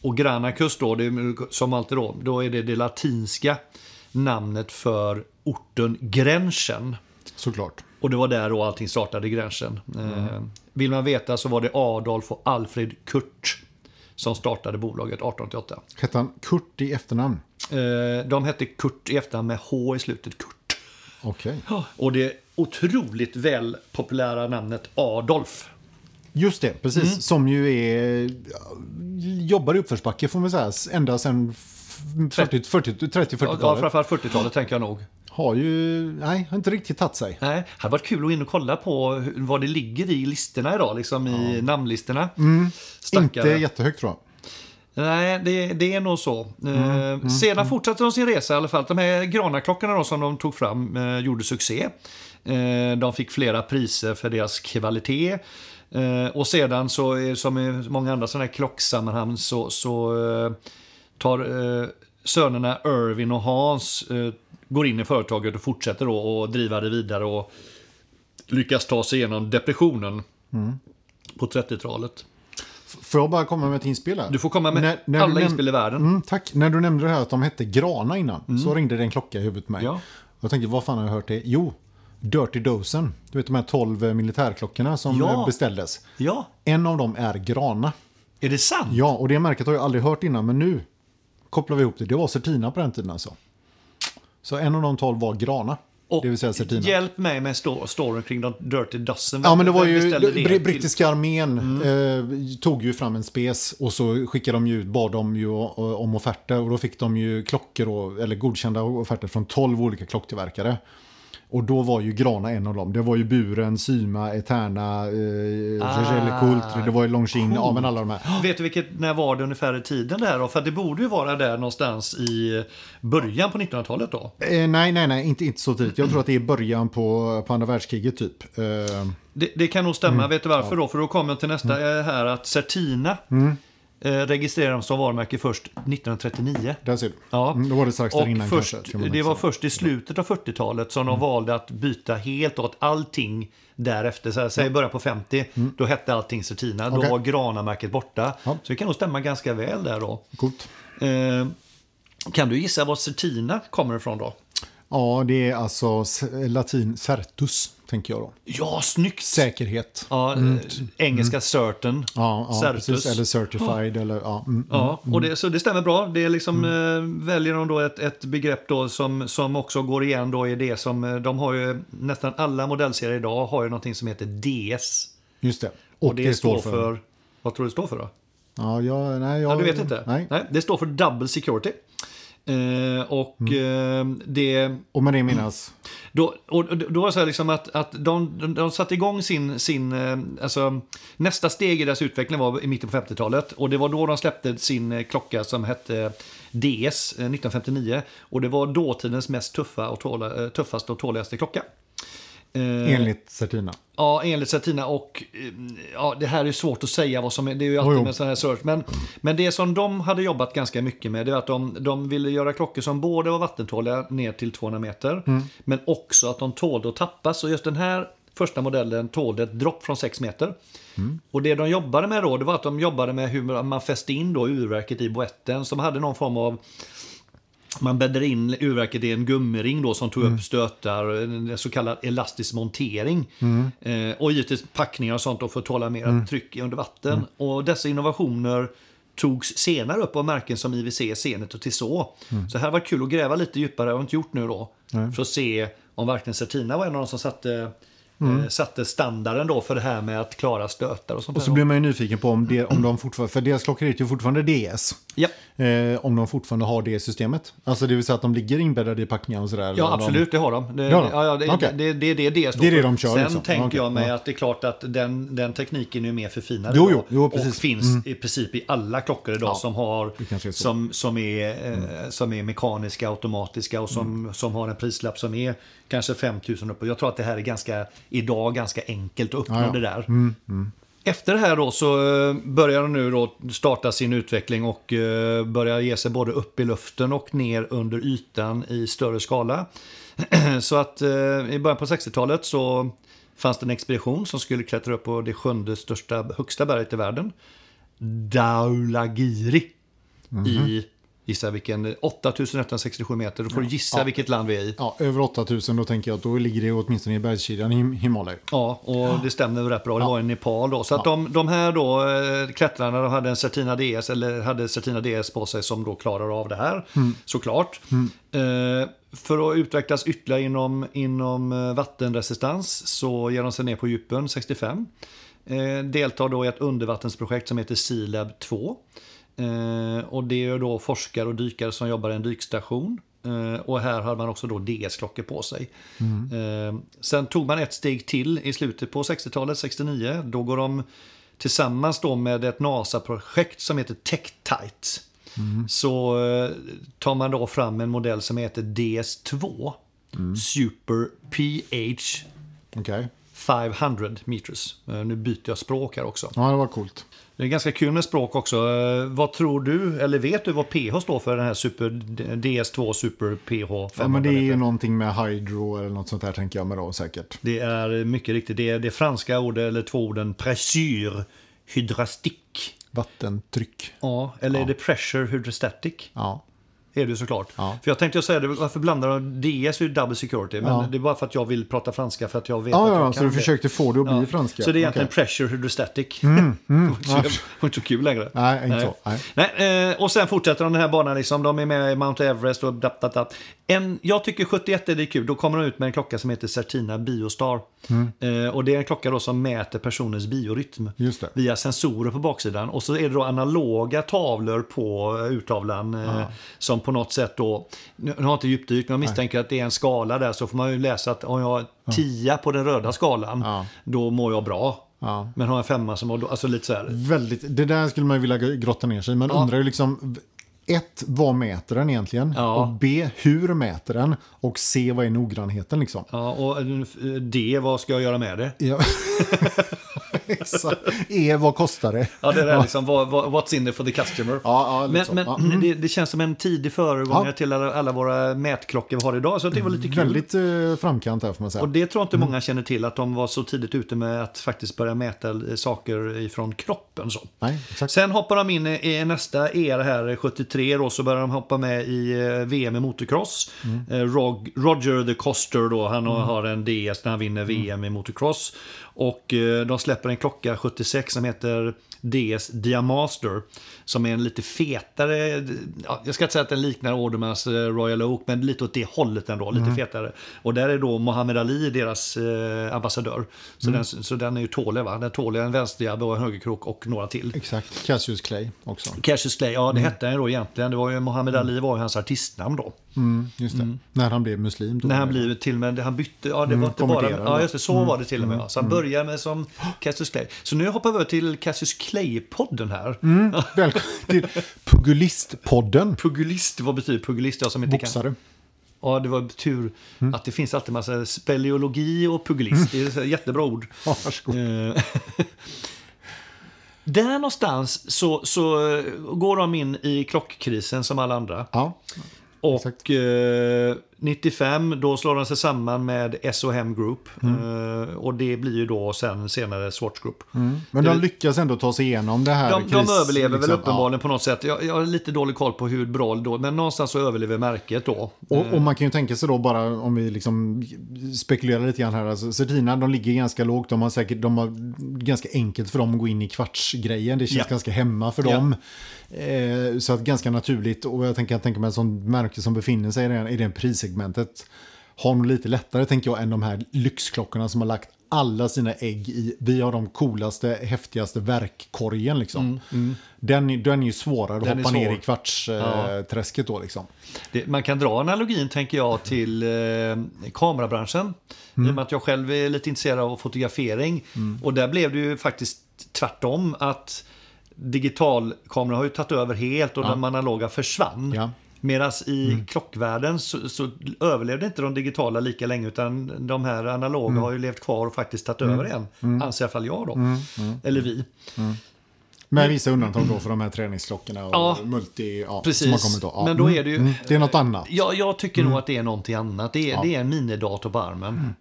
Och Granacus då, är, som alltid då, då är det det latinska namnet för orten Grenchen. Såklart. Och det var där då allting startade gränsen. Eh, vill man veta så var det Adolf och Alfred Kurt som startade bolaget 1888. Hette han Kurt i efternamn? Eh, de hette Kurt i efternamn med H i slutet, Kurt. Okej. Och det otroligt väl populära namnet Adolf. Just det, precis. Mm. Som ju är... Jobbar i uppförsbacke får man säga. Ända sedan 30-40-talet. Ja, framförallt 40-talet tänker jag nog. Har ju... Nej, har inte riktigt tagit sig. Nej, det hade varit kul att gå in och kolla på vad det ligger i listorna idag, liksom i namnlistorna. Stackare. Inte jättehögt tror jag. Nej, det, det är nog så. Mm, Eh, sedan fortsatte de sin resa i alla fall. De här Granaklockorna då, som de tog fram eh, gjorde succé. Eh, de fick flera priser för deras kvalitet. Eh, och sedan så, eh, som i många andra sådana här klocksammanhang, så, så eh, tar eh, sönerna Irvin och Hans eh, går in i företaget och fortsätter då att driva det vidare och lyckas ta sig igenom depressionen på 30-talet. F- Får jag bara komma med ett inspel här? Du får komma med När- när alla inspel i världen. Mm, tack. När du nämnde det här att de hette Grana innan, så ringde det en klocka i huvudet på mig. Ja. Jag tänkte, vad fan har jag hört det? Jo, Dirty Dozen. Du vet de här 12 militärklockorna som Ja. eh, beställdes. Ja, En av dem är Grana. är det sant? Ja, och det märket har jag aldrig hört innan, men nu kopplade vi ihop det. Det var Certina på den tiden alltså. Så en av de tolv var Grana. Och det vill säga Certina. hjälp mig med sto- storyn kring de Dirty Dozen. Ja, men det var ju br-? Mm. brittiska armén eh, tog ju fram en spes och så skickade de ju ut, bad de ju om offerter och då fick de ju klockor och, eller godkända offerter från 12 olika klocktillverkare. Och då var ju Grana en av dem. Det var ju Buren, Syma, Eterna, eh, Ah, Coultre, det var ju Longines, ja men alla de här. Vet du vilket, när var det ungefär i tiden där då? För det borde ju vara där någonstans i början på 1900-talet då. Eh, nej, nej, nej, inte, inte så tidigt. Jag tror att det är början på, på andra världskriget typ. Eh, Det, det kan nog stämma. Mm. Vet du varför då? För då kommer jag till nästa eh, här att Certina Mm. Eh, registrerades som varumärke först 1939. där ser du. Ja. Mm, då var det strax där Och innan först, kanske. kan man det var först i slutet av 40-talet som Mm. de valde att byta helt åt allting därefter. Så här, säg början på 50, då hette allting Certina. Då Mm. Okej. var Grana-märket borta. Ja. Så det kan nog stämma ganska väl där då. Coolt. Eh, kan du gissa var Certina kommer ifrån då? Ja, det är alltså latin certus, tänker jag då. Ja, snyggt! Säkerhet. Ja, eh, Engelska certain. Ja, ja Certus. precis. Eller certified. Eller, ja, mm, Ja, och det, så det stämmer bra. Det är liksom, eh, väljer de då ett, ett begrepp då som, som också går igen då i det som, eh, de har ju, nästan alla modellserier idag har ju någonting som heter DS. Just det. Och, det, står för, vad tror du det står för då? Ja, ja, nej, jag, Ja, du vet inte? Nej. det står för Double Security. Eh, och eh, det... Och med det menas? Då, och då var det så här liksom att, att de, de, de satte igång sin, sin eh, alltså, nästa steg i deras utveckling var i mitten på 50-talet och det var då de släppte sin eh, klocka som hette DS eh, 1959 och det var dåtidens mest tuffa och tåla, tuffaste och tåligaste klocka. Eh, Enligt Certina. Ja, enligt Certina och eh, ja, det här är svårt att säga vad som är, det är ju alltid jo. med sån här search. Men, men det som de hade jobbat ganska mycket med det är att de, de ville göra klockor som både var vattentåliga ner till 200 meter. Mm. Men också att de tålde att tappas. Så just den här första modellen tålde ett dropp från 6 meter. Mm. Och det de jobbade med då, det var att de jobbade med hur man fäste in då urverket i boetten. Som hade någon form av man bäddade in urverket i en gummiring då som tog Mm. upp stötar, en så kallad elastisk montering. Mm. Eh, och givetvis packningar och sånt då för att tåla mer tryck under vatten. Mm. Och dessa innovationer togs senare upp av märken som IWC, Zenit och Tissot. Så här var kul att gräva lite djupare, det har jag inte gjort nu då. Mm. För att se om verkligen Certina var en av de som satte, eh, satte standarden då för det här med att klara stötar och sånt Mm. Och så blir man ju nyfiken på om, det, om de fortfarande, för deras klockor heter ju fortfarande DS. Ja. Eh, om de fortfarande har det systemet. Alltså det vill säga att de ligger inbäddade i packningar och sådär. Ja, om de- absolut, det har de. Det? Ja, ja, det, Okej. det, det, det är det Det är det de kör, Sen liksom. tänker Okej, jag mig ja. att det är klart att den, den tekniken är mer förfinad Jo, jo, jo, och precis. Mm. finns i princip i alla klockor idag Ja, som, har, är som, som, är, eh, som är mekaniska, automatiska och som, Mm. som har en prislapp som är kanske 5000 upp. Jag tror att det här är ganska, idag ganska enkelt att uppnå Ja, ja. det där. Mm, Efter det här då så eh, börjar de nu då starta sin utveckling och eh, börjar ge sig både upp i luften och ner under ytan i större skala. Så att eh, i början på 60-talet så fanns det en expedition som skulle klättra upp på det sjunde största, högsta berget i världen. Daulagiri i, gissa vilken, 8167 meter. Då får du gissa Ja. vilket land vi är i. Ja, över 8000 då tänker jag att då ligger det åtminstone i bergskedjan i Himalaya. Ja, och det stämmer rätt bra. Det var i Nepal då. Så att de, de här då, eh, klättrarna, de hade en Certina DS, eller hade Certina DS på sig som då klarar av det här, såklart. Eh, för att utvecklas ytterligare inom, inom eh, vattenresistans så ger de sig ner på djupen 65. Eh, deltar då i ett undervattensprojekt som heter Sealab 2. Eh, och det är då forskare och dykare som jobbar i en dykstation. Eh, och här hade man också då DS-klockor på sig. Eh, sen tog man ett steg till i slutet på 60-talet, 69. Då går de tillsammans då med ett NASA-projekt som heter Tektite. Så eh, tar man då fram en modell som heter DS2. Super PH Okej. 500 meters. Nu byter jag språk här också. Ja, det var coolt. Det är ganska kul med språk också. Eh, Vad tror du, eller vet du vad PH står för den här super, DS2 Super PH 500? Ja, men det är ju någonting med hydro eller något sånt där tänker jag med då säkert. det är mycket riktigt, det är det franska ordet, eller två orden, pressyr, hydrastik. Vattentryck. Ja, eller är det pressure hydrostatic? Ja. Är det ju såklart. Ja. För jag tänkte säga det, varför blandar de DS är ju double security? Men Ja. det är bara för att jag vill prata franska för att jag vet Ja, att ja, jag ja, kan så du det. försökte få det att bli franska? Så det är egentligen Okej. pressure hydrostatic. inte så- det var inte så kul längre. Nej, inte så. Nej. Nej, eh, och sen fortsätter de den här banan, liksom, de är med i Mount Everest och dap, dap, dap. En, Jag tycker 71 är det kul, då kommer de ut med en klocka som heter Certina Biostar. Mm. Eh, och det är en klocka då som mäter personens biorytm via sensorer på baksidan. Och så är det då analoga tavlor på eh, urtavlan som på något sätt då, nu har jag inte djupdykt, men jag misstänker att det är en skala där så får man ju läsa att om jag har 10 på den röda skalan, Ja. då mår jag bra. Ja. Men har jag en femma som då, alltså lite så här. Väldigt, det där skulle man ju vilja grotta ner sig i. Man Ja. undrar ju liksom, ett, vad mäter den egentligen? Ja. Och B, hur mäter den? Och C, vad är noggrannheten liksom? Ja, och eh, det, vad ska jag göra med det? Ja. Exakt. E, vad kostar det? Ja, det är det liksom, vad, vad, what's in it for the customer. Ja, men så. men mm. det, det känns som en tidig föregångare till alla, alla våra mätklockor vi har idag, så det var lite kul. Väldigt eh, framkant här får man säga. Och det tror jag inte Mm. många känner till, att de var så tidigt ute med att faktiskt börja mäta eh, saker ifrån kroppen. Så. Nej, exakt. Sen hoppar de in i i nästa era här, 73 då, så börjar de hoppa med i eh, VM i motocross. Mm. Eh, Rog, Roger the Coster då, han har- har en DS när han vinner VM i motocross. Och eh, de släpper en klocka 76 som heter DS Diamaster. Som är en lite fetare, ja, jag ska inte säga att den liknar Audemars eh, Royal Oak, men lite åt det hållet ändå, lite fetare. Och där är då Mohammed Ali deras eh, ambassadör. Så, den, så den är ju tålig va? Den tål en vänsterjabb och en högerkrok och några till. Exakt. Cassius Clay också. Cassius Clay, ja det Mm. hette han ju då egentligen. Det var ju Muhammad Ali var ju hans artistnamn då. Mm, just det. När han blev muslim. Då När han blev till och med, han bytte, ja det var inte bara, Mm. Mm. ja just det, så var det till och med. ja. Så han började med som Cassius Clay. Så nu hoppar vi över till Cassius Clay-podden här. Mm. Välkommen till Pugilistpodden. Pugilist, vad betyder pugilist? Jag som inte kan. Boxare. Ja, det var tur Mm. att det finns alltid massa speleologi och pugilist. Det är jättebra ord. Ja. Eh, Där någonstans så, så går de in i klockkrisen som alla andra. Ja, Och eh, 95 då slår de sig samman med SOM Group. Eh, och det blir ju då sen senare Swatch Group. men de lyckas ändå ta sig igenom det här. De, de kris- överlever väl liksom. uppenbarligen på något sätt. Jag, jag har lite dålig koll på hur bra då, men någonstans så överlever märket då. Ja. Och, och man kan ju tänka sig då bara om vi liksom spekulerar lite grann här. Alltså, Certina, de ligger ganska lågt. De har säkert de har ganska enkelt för dem att gå in i kvartsgrejen. Det känns Ja. ganska hemma för Ja. dem. Eh, så att ganska naturligt. Och jag tänker, jag tänker mig ett sånt märke som befinner sig i det, i det prissegmentet har nog lite lättare, tänker jag, än de här lyxklockorna som har lagt alla sina ägg i, vi har de coolaste, häftigaste verkkorgen liksom. Den, den är ju svårare att Mm, Den är hoppa ner svår. i kvartsträsket då liksom. Det, man kan dra analogin, tänker jag, till eh, kamerabranschen. I och med att jag själv är lite intresserad av fotografering. Och där blev det ju faktiskt tvärtom. att Digitalkameror har ju tagit över helt och de analoga försvann. Ja. Medan i klockvärlden så, så överlevde inte de digitala lika länge utan de här analoga har ju levt kvar och faktiskt tagit över igen. Anser i alla fall jag då. Eller vi. Med vissa undantag då för de här träningsklockorna och Ja, multi ja, precis. som har kommit då. Ja. Men då är det ju- Mm, det är något annat. Ja, jag tycker nog att det är någonting annat. Det är, det är en minidator på armen.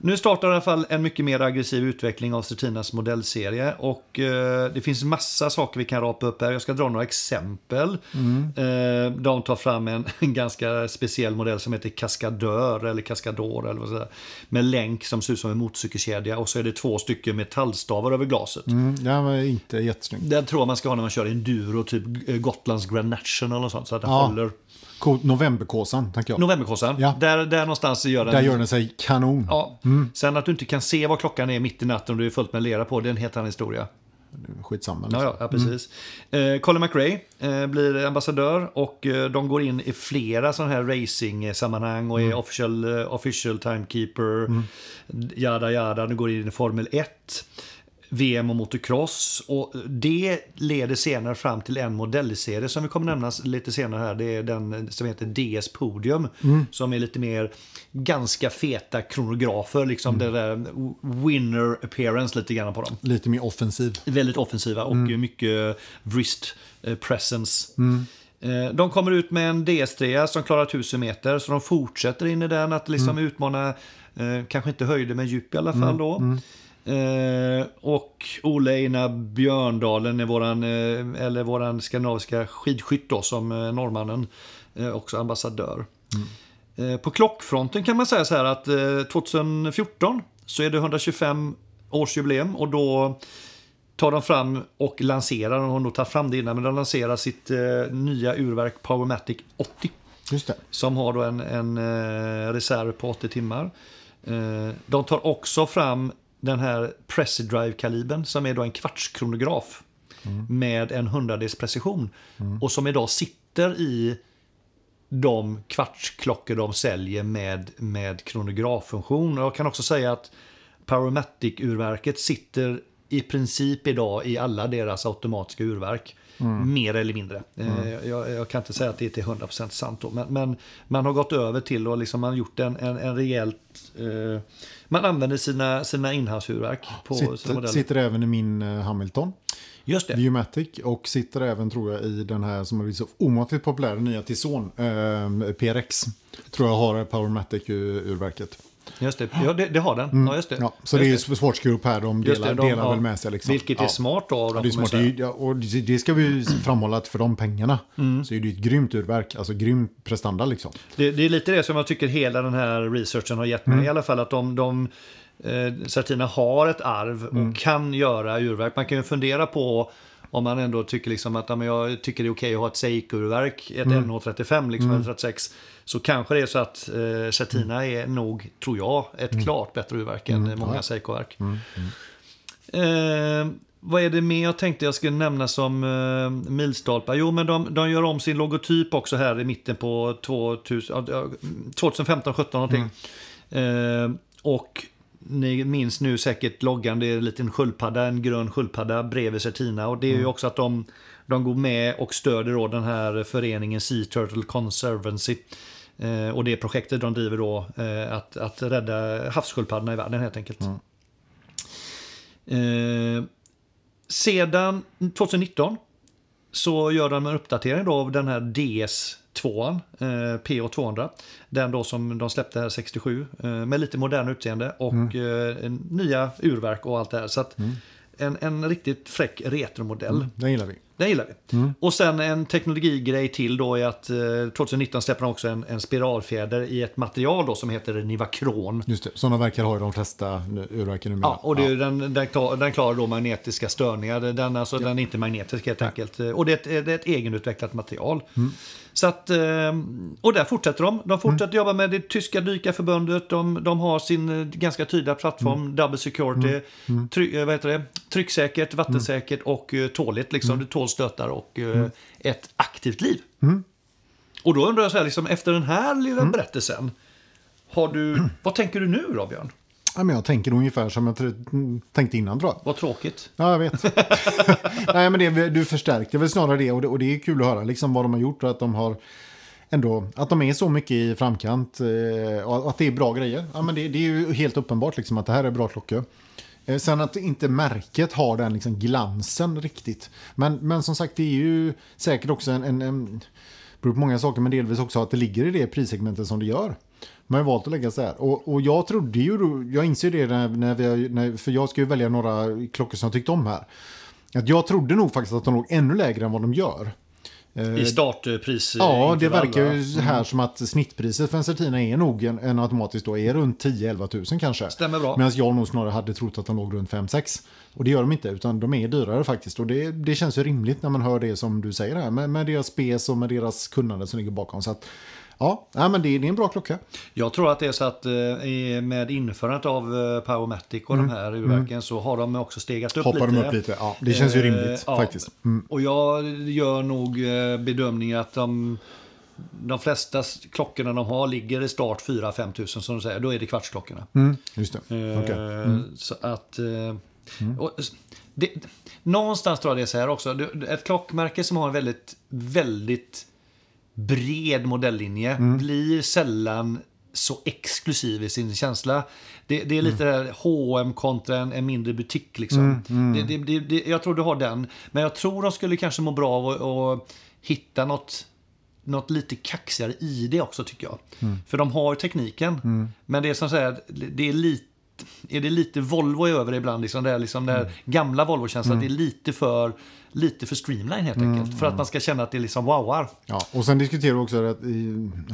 Nu startar i alla fall en mycket mer aggressiv utveckling av Certinas modellserie. Och eh, det finns massa saker vi kan rapa upp här. Jag ska dra några exempel. Eh, de tar fram en, en ganska speciell modell som heter Kaskadör eller Kaskador eller vad säger, Med länk som ser ut som en motorcykelkedja. Och så är det två stycken metallstavar över glaset. Mm, det var inte jättesnyggt. Den tror jag man ska ha när man kör enduro, typ Gotlands Grand National och sånt. Så att den Ja. håller. Novemberkåsan, tänker jag. Novemberkåsan. Ja. Där, där någonstans gör den... Där gör den sig kanon. Ja. Sen att du inte kan se vad klockan är mitt i natten och du är fullt med lera på, det är en helt annan historia. Skitsamma. Liksom. ja, ja precis. Eh, Colin McRae eh, blir ambassadör och eh, de går in i flera sådana här racing-sammanhang och är official, eh, official timekeeper. Jada, jada, nu går in i Formel 1. VM och motocross. Och det leder senare fram till en modellserie som vi kommer nämna lite senare här. Det är den som heter DS Podium. Som är lite mer ganska feta kronografer. Liksom det där winner appearance lite grann på dem. Lite mer offensiv. Väldigt offensiva och mycket wrist eh, presence. Eh, De kommer ut med en DS3 som klarar 1000 meter, så de fortsätter in i den att liksom utmana, eh, kanske inte höjder men djup i alla fall då. Eh, och Ole Einar Björndalen är våran, eh, eller våran skandinaviska skidskytt då, som eh, norrmannen, eh, också ambassadör. Eh, på klockfronten kan man säga så här att eh, 2014 så är det 125 årsjubileum och då tar de fram och lanserar, de har nog tagit fram det innan, men de lanserar sitt eh, nya urverk Powermatic 80. Just det. Som har då en, en eh, reserv på 80 timmar. Eh, de tar också fram den här Pressidrive-kalibern som är då en kvartskronograf. Med en hundradels precision. Och som idag sitter i de kvartsklockor de säljer med, med kronograffunktion. Jag kan också säga att Powermatic-urverket sitter i princip idag i alla deras automatiska urverk. Mer eller mindre. Eh, Jag, jag kan inte säga att det är till 100% sant då. Men, men man har gått över till och liksom man har gjort en, en, en rejält... Eh, man använder sina, sina sina Sitter, sitter även i min eh, Hamilton. Just det. Viewmatic och sitter även tror jag i den här som har blivit så omåttligt populär, nya Tison, eh, PRX. Tror jag har Powermatic-urverket. Just det. Ja, det, det har den. Ja, just det. Mm. Ja, så Just det är ju Sports Group här, de delar, det, de- delar ja. väl med sig. Liksom. Vilket är smart av dem, det är smart. Det, och det ska vi ju framhålla att för de pengarna Mm. så är det ett grymt urverk. Alltså grym prestanda liksom. Det, är lite det som jag tycker hela den här researchen har gett mig. I alla fall att de, de eh, Certina har ett arv och kan göra urverk. Man kan ju fundera på om man ändå tycker liksom att ja, jag tycker det är okej att ha ett Seiko-urverk, ett NH35 liksom, eller 36. Så kanske det är så att eh, Certina är nog, tror jag, ett klart bättre urverk än många Seiko-verk. Eh, vad är det mer jag tänkte jag skulle nämna som eh, milstolpar? Jo, men de, de gör om sin logotyp också här i mitten på 2000, ja, 2015, 17 någonting. Eh, och ni minns nu säkert loggan, det är en liten sköldpadda, en grön sköldpadda bredvid Certina. Och det är ju också att de, de går med och stöder då den här föreningen Sea Turtle Conservancy. Eh, och det projektet de driver då eh, att, att rädda havssköldpaddorna i världen helt enkelt. Eh, sedan 2019 så gör de en uppdatering då av den här DS2, eh, PO200. Den då som de släppte här 67 eh, med lite modern utseende och eh, en nya urverk och allt det här. Så att en, en riktigt fräck retromodell. Den gillar vi. Den gillar vi. Och sen en teknologigrej till då är att eh, 2019 släpper de också en, en spiralfjäder i ett material då som heter Nivacron. Just det, sådana verkar ha de flesta urverken numera. Ja, och det ju Den, den, klar, den klarar då magnetiska störningar. Den, alltså, den är inte magnetisk helt enkelt. Och det är ett, det är ett egenutvecklat material. Så att, eh, och där fortsätter de. De fortsätter jobba med det tyska dykarförbundet. De, de har sin eh, ganska tydliga plattform, double security, try, eh, vad heter det? trycksäkert, vattensäkert och eh, tåligt. Liksom. Det tål stötar och ett aktivt liv. Och då undrar jag så här, liksom, efter den här lilla berättelsen, har du, vad tänker du nu då Björn? Ja, men jag tänker ungefär som jag tänkte innan tror jag. Vad tråkigt. Ja, jag vet. Nej, men det, du förstärkte väl snarare det och, det. och det är kul att höra liksom vad de har gjort och att de har ändå, att de är så mycket i framkant eh, och att det är bra grejer. Ja, men det, det är ju helt uppenbart liksom att det här är bra klockor. Eh, Sen att inte märket har den liksom glansen riktigt. Men, men som sagt, det är ju säkert också en, en, en beror på många saker, men delvis också att det ligger i det prissegmentet som det gör. Man har valt att lägga så här. Och, och jag trodde ju, jag inser det när, när vi, när, för jag ska ju välja några klockor som jag tyckte om här. Att jag trodde nog faktiskt att de låg ännu lägre än vad de gör. I startpris. Eh, Ja, det verkar ju här som att snittpriset för en Certina är nog en, en automatiskt då är runt 10-11 tusen kanske. Stämmer bra. Medan jag nog snarare hade trott att de låg runt 5-6. Och det gör de inte, utan de är dyrare faktiskt. Och det, det känns ju rimligt när man hör det som du säger här, med, med deras spes och med deras kunnande som ligger bakom. Så att, ja, ja men det, är en bra klocka. Jag tror att det är så att eh, med införandet av eh, Powermatic och de här urverken så har de också stegat upp Mm. Hoppar lite. de upp lite? Ja, det känns ju Eh, rimligt ja. faktiskt. Mm. Och jag gör nog bedömningen att de, de flesta klockorna de har ligger i start 4-5 tusen som du säger. Då är det kvartsklockorna. Mm, just det. Okej. Mm. Så att... eh, och det, någonstans tror jag det är så här också. Ett klockmärke som har en väldigt, väldigt bred modelllinje Mm. blir sällan så exklusiv i sin känsla. Det, det är lite Mm. det här H&M kontra en, en mindre butik. Liksom. Det, det, det, det, jag tror du har den. Men jag tror de skulle kanske må bra av att, att hitta något, något lite kaxigare i det också tycker jag. Mm. För de har tekniken. Men det är som säger, det är lite är det lite Volvo över det ibland. Liksom det är liksom Mm. där gamla Volvo-känslan. Det är lite för, lite för streamline helt Mm, enkelt. För att man ska känna att det liksom wowar. Ja, och sen diskuterar vi också att,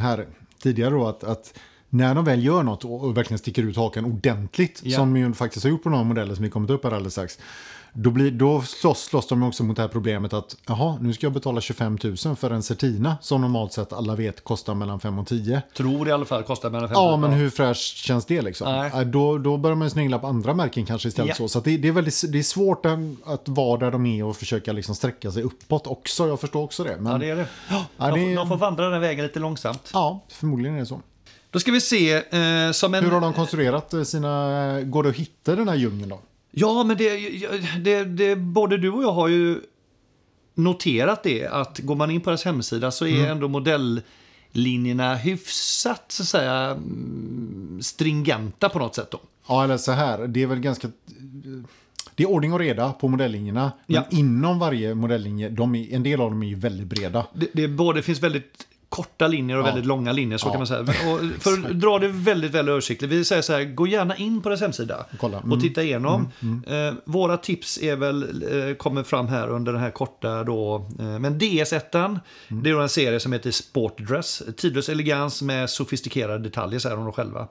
här tidigare då att, att när de väl gör något och, verkligen sticker ut hakan ordentligt, Ja. som ju faktiskt har gjort på några modeller som vi kommit upp här alldeles strax, då, blir, då slåss, slåss de också mot det här problemet att jaha, nu ska jag betala 25 000 för en Certina som normalt sett alla vet kostar mellan 5 och 10. Tror i alla fall kostar mellan 5 Ja, men hur fräscht känns det liksom? Nej. Äh, Då, då börjar man ju snegla på andra märken kanske istället. Ja. Så, så det, det, är väldigt, det är svårt att, vara där de är och försöka liksom sträcka sig uppåt också. Jag förstår också det. Men, Ja, det är det. Ja, De, det är- de får vandra den vägen lite långsamt. ja, förmodligen är det så. Då ska vi se eh, som en... Hur har de konstruerat eh, sina... Går det att hitta den här djungeln då? Ja, men det, det, det, både du och jag har ju noterat det att går man in på deras hemsida så är ändå modelllinjerna hyfsat så att säga mm, stringenta på något sätt. Då. Ja, eller så här. Det är väl ganska... Det är ordning och reda på modellinjerna. Men Ja. inom varje modellinje, de är, en del av dem är ju väldigt breda. Det, det, både, finns väldigt korta linjer och Ja. väldigt långa linjer. Så Ja. kan man säga. Och för att dra det väldigt, väldigt översiktligt. Vi säger så här, gå gärna in på deras hemsida Kolla. Mm. och titta igenom. Eh, våra tips är väl, eh, kommer fram här under den här korta då. Eh, men DS1, Mm. det är en serie som heter Sport Dress. Tidlös elegans med sofistikerade detaljer, säger de själva.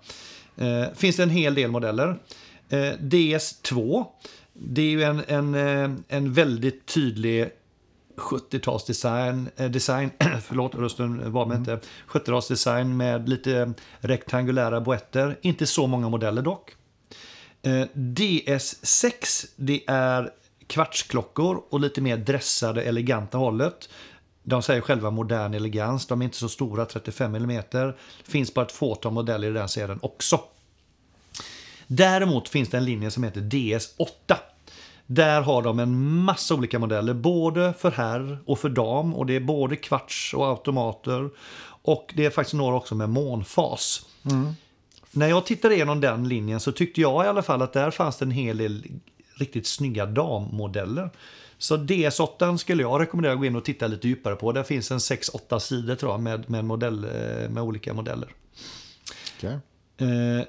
Eh, finns det en hel del modeller. Eh, DS2, det är ju en, en, eh, en väldigt tydlig 70-talsdesign, eh, design, förlåt rösten var mig inte, 70-talsdesign med lite rektangulära boetter. Inte så många modeller dock. Eh, DS6, det är kvartsklockor och lite mer dressade, eleganta hållet. De säger själva modern elegans, de är inte så stora, 35 mm. Finns bara ett fåtal modeller i den serien också. Däremot finns det en linje som heter DS8. Där har de en massa olika modeller, både för herr och för dam. Och det är både kvarts och automater. Och det är faktiskt några också med månfas. När jag tittade igenom den linjen så tyckte jag i alla fall att där fanns det en hel del riktigt snygga dammodeller. Så DS8 skulle jag rekommendera att gå in och titta lite djupare på. Där finns en 6-8 sidor tror jag med, med, modell, eh, med olika modeller. Okej. Eh,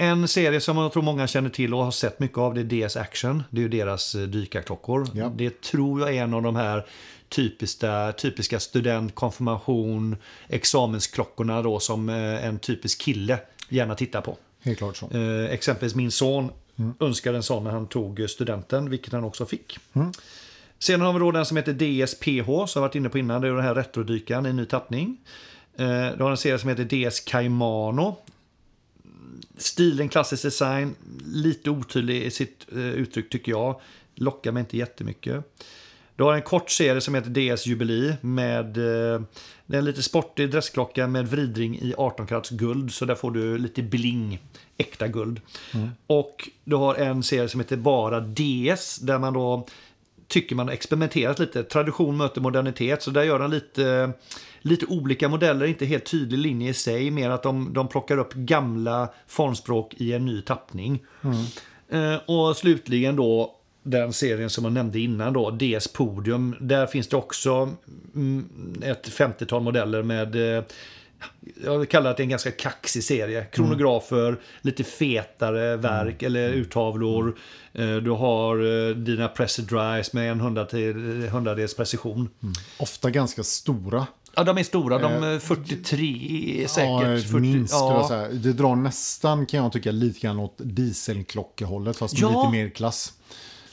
en serie som jag tror många känner till och har sett mycket av det är DS Action. Det är ju deras eh, dykarklockor. Ja. Det tror jag är en av de här typiska, typiska student, konfirmation, examensklockorna då som eh, en typisk kille gärna tittar på. Helt klart så. Eh, exempelvis min son önskade en sån när han tog studenten, vilket han också fick. Sen har vi då den som heter DSPH, som jag varit inne på innan. Det är den här retrodykaren i ny tappning. Du har en serie som heter DS Caimano. Stilen, klassisk design, lite otydlig i sitt eh, uttryck tycker jag. Lockar mig inte jättemycket. Du har en kort serie som heter DS Jubilee med eh, en lite sportig dressklocka med vridring i 18 karats guld. Så där får du lite bling, äkta guld. Och du har en serie som heter bara DS där man då tycker man har experimenterat lite. Tradition möter modernitet. Så där gör de lite, lite olika modeller, inte helt tydlig linje i sig. Mer att de, de plockar upp gamla formspråk i en ny tappning. Eh, och slutligen då den serien som jag nämnde innan då, DS Podium. Där finns det också mm, ett 50-tal modeller med eh, jag vill kalla det en ganska kaxig serie. Kronografer, lite fetare verk eller urtavlor. Eh, Du har eh, dina pressed drives med en hundradel- hundradels precision. Ofta ganska stora. Ja, de är stora. De är 43 säkert. ja, 40, minst. skulle jag ja. säga. Det drar nästan, kan jag tycka, lite grann åt dieselklockehållet. Fast Ja. lite mer klass.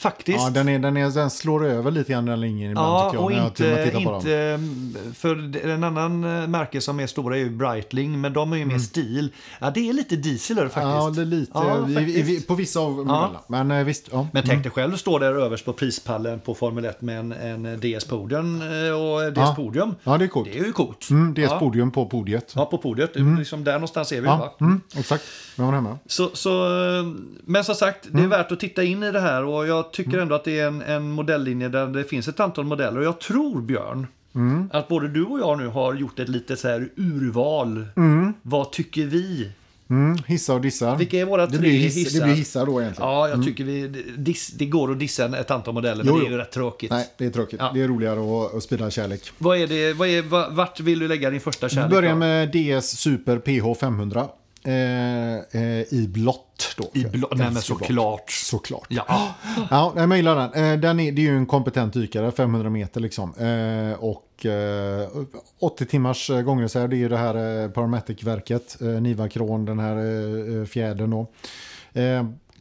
Faktiskt. Ja, den, är, den, är, den slår över lite grann den linjen ibland Ja, tycker jag. och när jag inte, tittar på dem. inte mm, för en annan eh, märke som är stora är ju Breitling, men de är ju mer stil. Ja, det är lite diesel faktiskt. Mm. Ja, det är lite. Ja, i, i, faktiskt. i, på vissa av modellerna. Men eh, visst. Ja. Men tänk dig själv att stå där överst på prispallen på Formel 1 med en, en DS Podium eh, och DS Ja. Podium. ja, det är coolt. Det är ju coolt. Mm, ja. podium på podiet. Ja, på podiet. Liksom där någonstans är vi. Ja, Va? mm, exakt. Var hemma. Så, så, eh, men som sagt, det är Mm. värt att titta in i det här och jag tycker ändå att det är en, en modelllinje där det finns ett antal modeller. Och jag tror, Björn, Mm. att både du och jag nu har gjort ett litet så här urval. Vad tycker vi? Mm, hissar och dissar. Vilka är våra det tre blir hiss, hissar? Det blir hissar då egentligen. Ja, jag tycker vi, diss, det går att dissa ett antal modeller, men Jo, det är ju rätt tråkigt. Nej, det är tråkigt. Ja. Det är roligare att, att sprida kärlek. Vad är det, vad är, va- vart vill du lägga din första Vi kärlek? börjar då? med DS Super PH 500. Eh, eh, i blått. Då, I blå, nej men såklart. Såklart. Ja. Ja, jag gillar den. Eh, den är, det är ju en kompetent dykare, 500 meter liksom. Eh, och eh, 80 timmars gångreserv, det är ju det här eh, Parametic-verket. Eh, Nivacron, den här eh, fjädern då.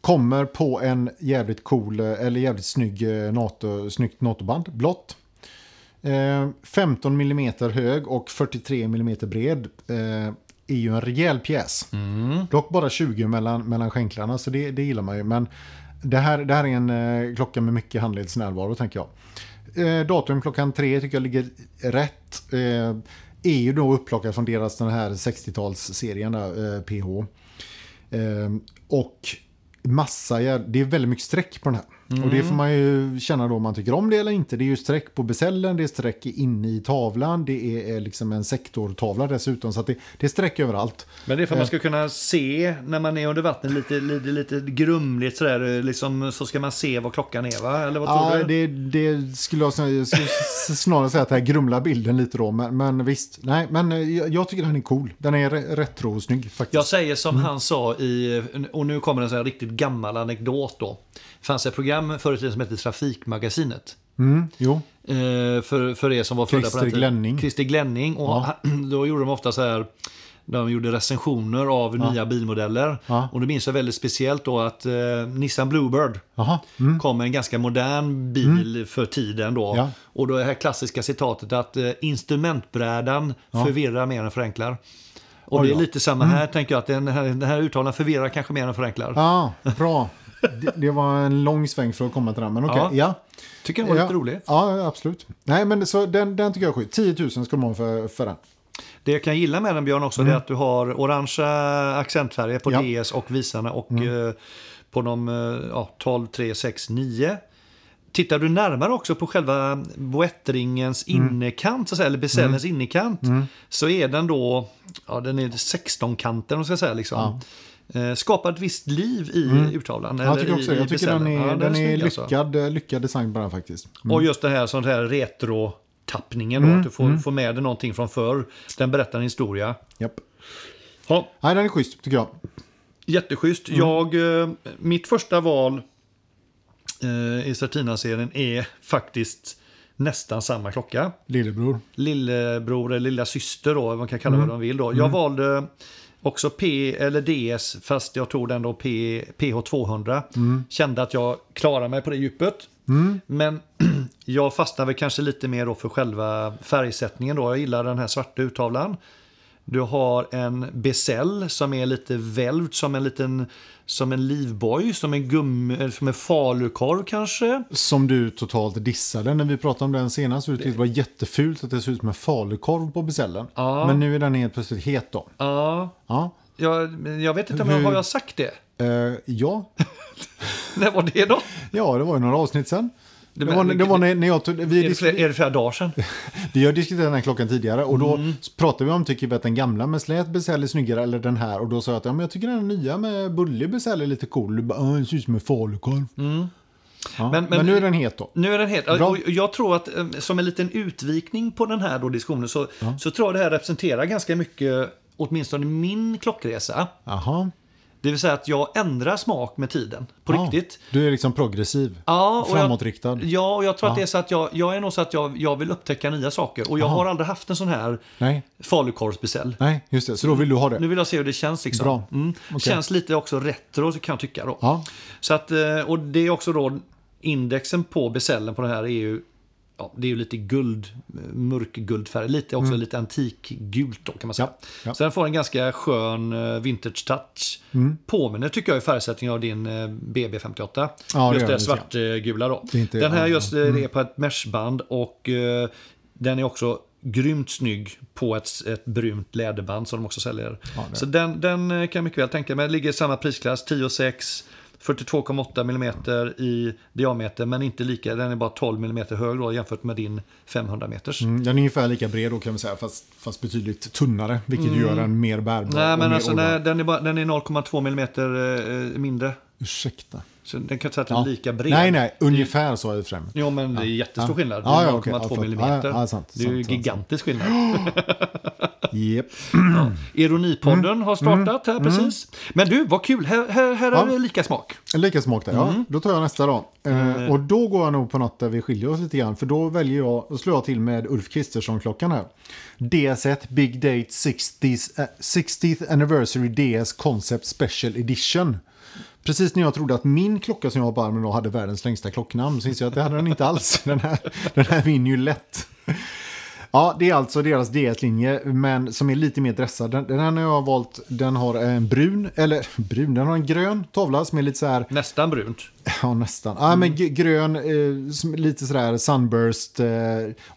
Kommer på en jävligt cool, eller jävligt snygg NATO, snyggt NATO-band, blått. Eh, 15 mm hög och 43 mm bred. Är ju en rejäl pjäs. Dock bara 20 mellan, mellan skänklarna, så det, det gillar man ju. Men det här, det här är en eh, klocka med mycket handledsnärvaro, tänker jag. Eh, datum klockan tre tycker jag ligger rätt. Eh, är ju då upplockad från deras den här 60-talsserien, där, eh, PH. Eh, och massa, det är väldigt mycket streck på den här. Och det får man ju känna då om man tycker om det eller inte. Det är ju streck på besällen, det är streck inne i tavlan, det är eh, liksom en sektortavla dessutom. Så att det, det är streck överallt. Men det är för att man ska kunna se när man är under vattnet lite, lite, lite grumligt sådär. Liksom, så ska man se vad klockan är va? Eller vad tror Ja, du? det, det skulle jag, skulle snarare säga att det här grumlar bilden lite då. Men, men visst, nej, men eh, jag, jag tycker den är cool. Den är re- retro och snygg faktiskt. Jag säger som han sa i, och nu kommer en sån här riktigt gammal anekdot då. Fanns ett program tiden som hette Trafikmagasinet. Mm, jo, Eh, för, för er som var födda på den tiden. Christer Glenning. Och han- då gjorde de ofta så här. De gjorde recensioner av nya bilmodeller. Ja. Och det minns jag väldigt speciellt då att eh, Nissan Bluebird. Mm. kom en ganska modern bil för tiden då. Ja. Och då är det här klassiska citatet att eh, instrumentbrädan förvirrar mer än förenklar. Och Oj det är då. lite samma här, tänker jag, att den här, den här uttalanden förvirrar kanske mer än förenklar. Ja, bra. Det, det var en lång sväng för att komma till den, men okej. Ja. Ja. Tycker den var ja. lite rolig. Ja, absolut. Nej, men så, den, den tycker jag är sjuk. 10 000 ska man ha för, för den. Det jag kan gilla med den Björn också det är att du har orangea accentfärger på Mm. Ja. Mm. DS och visarna och eh, på de eh, ja, 12, 3, 6, 9. Tittar du närmare också på själva boettringens Mm. innerkant, så att säga, eller besällens innerkant, så är den då, ja den är 16-kanten, om jag ska säga liksom. Eh, skapar ett visst liv i urtavlan. Mm. Jag tycker också i, jag tycker den är, Ja, den är snygg alltså. lyckad, eh, lyckad design den faktiskt. Och just det här sånt här retro tappningen då, att du får, får med dig någonting från förr. Den berättar en historia. Japp. Ja, Nej, den är schysst tycker jag. Jätteschysst. Jag, eh, mitt första val eh, i Certina-serien är faktiskt nästan samma klocka. Lillebror. Lillebror eller lilla syster då, man kan kalla det vad de vill då. Jag valde också P eller DS, fast jag tog den då P, PH200. Kände att jag klarar mig på det djupet. Men jag fastnade väl kanske lite mer då för själva färgsättningen då. Jag gillar den här svarta urtavlan. Du har en besäll som är lite välvd som en liten som en livboj, som en gum, eller som en falukorv kanske. Som du totalt dissade när vi pratade om den senast. Du tyckte det var jättefult att det ser ut som en falukorv på besällen. Ja. Men nu är den helt plötsligt het då. Ja, Ja. jag, jag vet inte om jag har jag sagt det. Eh, ja. När var det då? ja, det var ju några avsnitt sen. Det, var, det var när, när jag tog, vi, Är det, flera, är det flera dagar sedan? vi har diskuterat den här klockan tidigare och då Mm. pratade vi om tycker vi att den gamla med slät besäll är snyggare eller den här och då sa jag att ja, men jag tycker den nya med bullig besäll är lite cool. Du bara, "Ja, den ser ut som en falukorv. Ja, men, Mm. Men- men- nu är den het då. Nu är den. Bra. Och jag tror att eh, som en liten utvikning på den här då diskussionen så, så tror jag det här representerar ganska mycket, åtminstone min klockresa. Jaha. Det vill säga att jag ändrar smak med tiden. På Ja, riktigt. Du är liksom progressiv. Ja, och Framåtriktad. Jag, ja, och jag tror att det är så att jag, jag är nog så att jag, jag vill upptäcka nya saker. Och jag har aldrig haft en sån här Nej, falukorvsbesäll. nej, just det. Så då vill du ha det. Nu vill jag se hur det känns. Liksom. Bra. Mm. Okej. Känns lite också retro kan jag tycka. Då. Ja. Så att, eh, och det är också då indexen på besällen på det här är ju Ja, det är ju lite guld, mörkguldfärg, lite också lite antikgult då kan man säga. Mm. Ja, ja. Så den får en ganska skön eh, vintage touch. Mm. Påminner tycker jag i färgsättningen av din eh, BB58. Ja, det just det lite svartgula då. Det inte- den här ja, just eh, det är på ett meshband och eh, den är också grymt snygg på ett, ett brunt läderband som de också säljer. det- Så den, den kan jag mycket väl tänka mig. Ligger i samma prisklass, 10,6. 42,8 mm i diameter men inte lika, den är bara 12 mm hög då jämfört med din 500 meters. Mm, den är ungefär lika bred då kan vi säga, fast, fast betydligt tunnare. Vilket gör den mer bärbar. Mm. Nej men alltså nej, den är, bara- den är 0,2 mm eh, mindre. Ursäkta. Så den kan säga att den är lika bred. Nej, nej, ungefär så är det främst. Jo men det är jättestor Ja. skillnad. Det är ja, 0,2 ja, förlåt. millimeter. Ja, ja, sant, det är ju gigantisk skillnad. Yep. Ironipodden har startat här precis. Men du, vad kul. Här, här, här är Ja. det lika smak. Lika smak där, ja. Då tar jag nästa då. Eh, och då går jag nog på något där vi skiljer oss lite grann. För då väljer jag, då slår jag till med Ulf Kristersson-klockan här. DS1 Big Date 60th, eh, 60th Anniversary DS Concept Special Edition. Precis när jag trodde att min klocka som jag har på armen då hade världens längsta klocknamn så inser jag att det hade den inte alls. Den här, den här vinner ju lätt. Ja, det är alltså deras DS-linje, men som är lite mer dressad. Den, den här har jag valt, den har en brun, eller brun, den har en grön tavla som är lite så här, Nästan brunt. ja nästan, ja men g- grön, eh, lite sådär sunburst, eh,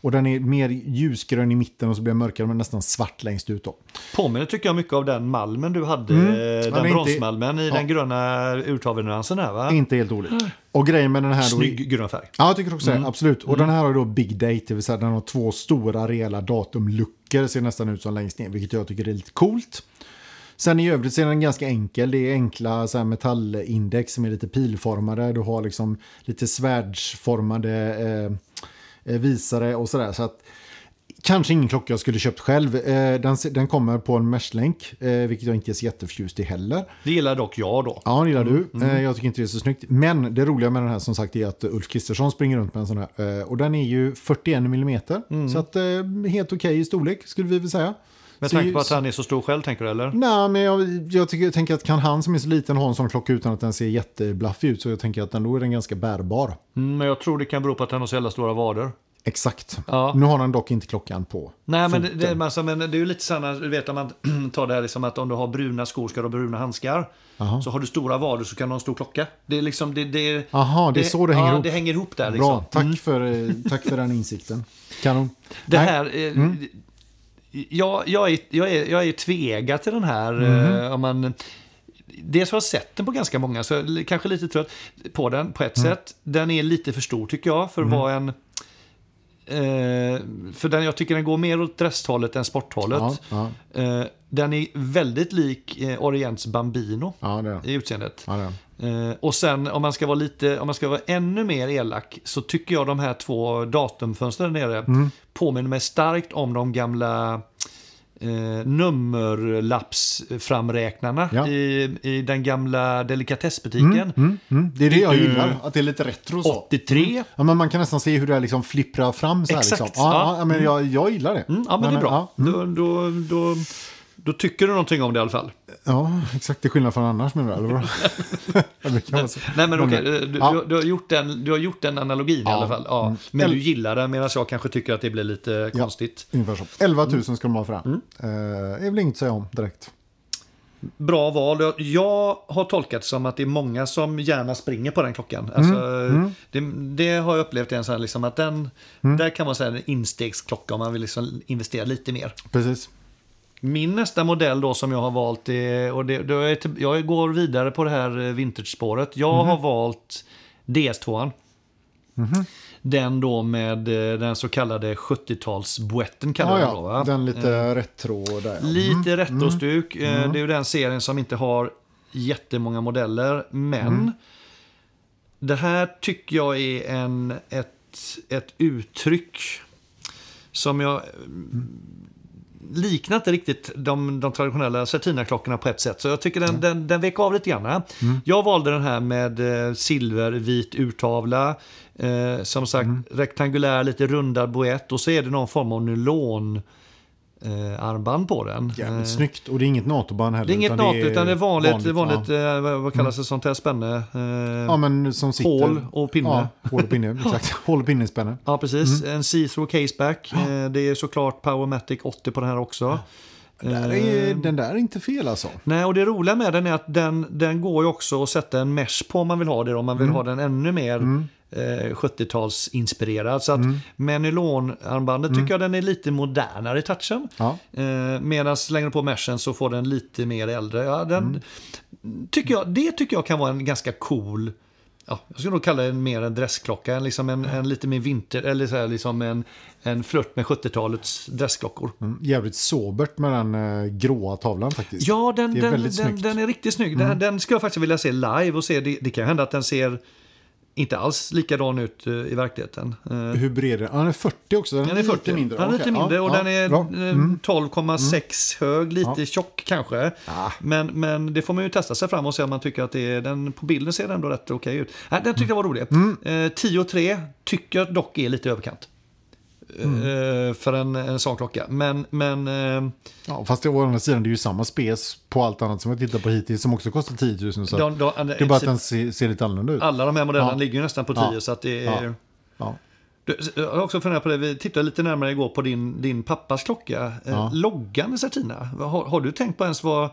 och den är mer ljusgrön i mitten och så blir den mörkare men nästan svart längst ut då. Påminner tycker jag mycket av den malmen du hade. Mm. eh, Den är inte- bronsmalmen i Ja. den gröna urtavelnyansen här va? Inte helt olikt. Och grejen med den här då... Snygg grön färg. Ja, jag tycker också det. Absolut. Och den här har då Big Date, det vill säga den har två stora rejäla datumluckor, ser nästan ut som längst ner, vilket jag tycker är lite coolt. Sen i övrigt så är den ganska enkel. Det är enkla så metallindex som är lite pilformade. Du har liksom lite svärdsformade eh, eh, visare och sådär. Så att kanske ingen klocka jag skulle köpt själv. Eh, den, den kommer på en meshlänk, eh, vilket jag inte är så jätteförtjust i heller. Det gillar dock jag då. Ja, det gillar du. Mm, Eh, Jag tycker inte det är så snyggt. Men det roliga med den här som sagt är att Ulf Kristersson springer runt med en sån här. Och den är ju 41 mm. Så att helt okej i storlek skulle vi väl säga. Mm. Med tanke på att han är så stor själv tänker du eller? Nej, men jag, jag, tycker, jag tänker att kan han som är så liten ha en sån klocka utan att den ser jätteblaffig ut så jag tänker att den, då är den ganska bärbar. Mm, Men jag tror det kan bero på att han har så jävla stora vader. Exakt. Ja. Nu har han dock inte klockan på. Nej, men det, foten. det, är alltså, men det är ju lite samma, du vet om man tar det här liksom att om du har bruna skor ska du ha bruna handskar. Jaha. Så har du stora vader så kan du ha en stor klocka. Det är liksom, det, det, Aha, det är så det hänger ja, ihop. det hänger ihop där liksom. Bra, tack, för, eh, tack för den insikten. Kanon. Det här... Eh, jag, jag, är, jag, är, jag är tvega till den här. Eh, om man, dels har jag sett den på ganska många, så jag är kanske lite trött på den på ett Mm. sätt. Den är lite för stor tycker jag för att vara en... Eh, för den, jag tycker den går mer åt dresshållet än sporthållet. Ja, ja, Eh, den är väldigt lik eh, Orients Bambino ja, i utseendet. Eh, och sen om man ska vara lite, om man ska vara ännu mer elak så tycker jag de här två datumfönstren där nere Mm. påminner mig starkt om de gamla eh, nummerlappsframräknarna Ja. i, i den gamla delikatessbutiken. Mm, mm. Det är det jag gillar, att det är lite retro så. 83. Ja, men man kan nästan se hur det liksom flipprar fram så här. Exakt, Liksom. Ja, ja. men jag, jag gillar det. Mm, ja men det är bra. Ja, Då, då, då, då tycker du någonting om det i alla fall. ja, exakt. Det är skillnad från annars menar du? Ja, det. Nej men okej, Men, du, du, ja. du, har gjort den, du har gjort den analogin i Ja. alla fall. Ja. Mm. Men du gillar den medan jag kanske tycker att det blir lite konstigt. Ungefär så. 11 000 ska de ha för den. Mm. Eh, är väl inget att säga om direkt. Bra val. Jag- har tolkat det som att det är många som gärna springer på den klockan. Alltså, Mm. Det, det har jag upplevt en sån här, liksom att den, Mm. där kan man säga en instegsklocka om man vill liksom investera lite mer. Precis. Min nästa modell då som jag har valt är, och det, då är jag, går vidare på det här eh, vintage-spåret. Jag Mhm. har valt DS2. Den då med eh, den så kallade 70-talsboetten kallar Ja, jag den då va? Den lite retro där. Lite retrostuk. Eh, Det är ju den serien som inte har jättemånga modeller. Men det här tycker jag är en, ett, ett uttryck som jag liknar inte riktigt de, de traditionella Certina-klockorna på ett sätt. Så jag tycker den, den, den vek av lite grann. Jag valde den här med eh, silvervit urtavla. Eh, som sagt, rektangulär, lite rundad boett. Och så är det någon form av nylon eh, armband på den. Jävligt Eh, snyggt. Och det är inget NATO-band heller. det är inget utan NATO utan det är vanligt, vanligt, vanligt, Ja. eh, vad, kallas det, sånt här spänne? Eh, ja, men som sitter... Hål och pinne. Ja, hål och pinne. Exakt. Hål och pinnespänne. Ja, precis. En see-through caseback. Eh, Det är såklart Powermatic 80 på den här också. Där är, den där är inte fel alltså. Nej, och det roliga med den är att den, den går ju också att sätta en mesh på om man vill ha det. Om man vill ha den ännu mer eh, 70-talsinspirerad. Så att med nylonarmbandet tycker jag den är lite modernare i touchen. Ja. Eh, Medan slänger du på meshen så får den lite mer äldre. Ja, den, tycker jag, det tycker jag kan vara en ganska cool Ja, jag skulle nog kalla det mer en dressklocka, en, liksom en, en lite mer vinter, eller så här, liksom en, en flört med 70-talets dressklockor. Mm, jävligt sobert med den eh, gråa tavlan faktiskt. Ja, den, den, den. Mm. den är riktigt snygg. Den, den skulle jag faktiskt vilja se live och se. Det, det kan hända att den ser inte alls likadan ut eh, i verkligheten. Eh, Hur bred är den? Ja, den är 40 också. Den, Den är 40. lite mindre. Den är lite mindre ja, och ja, den är bra. eh, Mm. 12,6 hög, lite tjock kanske. Ah. Men, men det får man ju testa sig fram och se om man tycker att det är, den, på bilden ser den ändå rätt okej ut. Nej, den tyckte jag var rolig. Mm. Eh, 10,3 tycker jag dock är lite överkant. Mm. Eh, för en, en sån klocka. Men, men eh, Ja, fast å andra sidan, det är ju samma spes på allt annat som vi tittar på hittills som också kostar 10 000. Så de, de, det är bara att den ser, ser lite annorlunda ut. alla de här modellerna Ja. ligger ju nästan på 10 Ja. så att det är... Ja. Du, Jag har också funderat på det, vi tittade lite närmare igår på din, din pappas klocka. Eh. Loggan i Certina, har, har du tänkt på ens vad,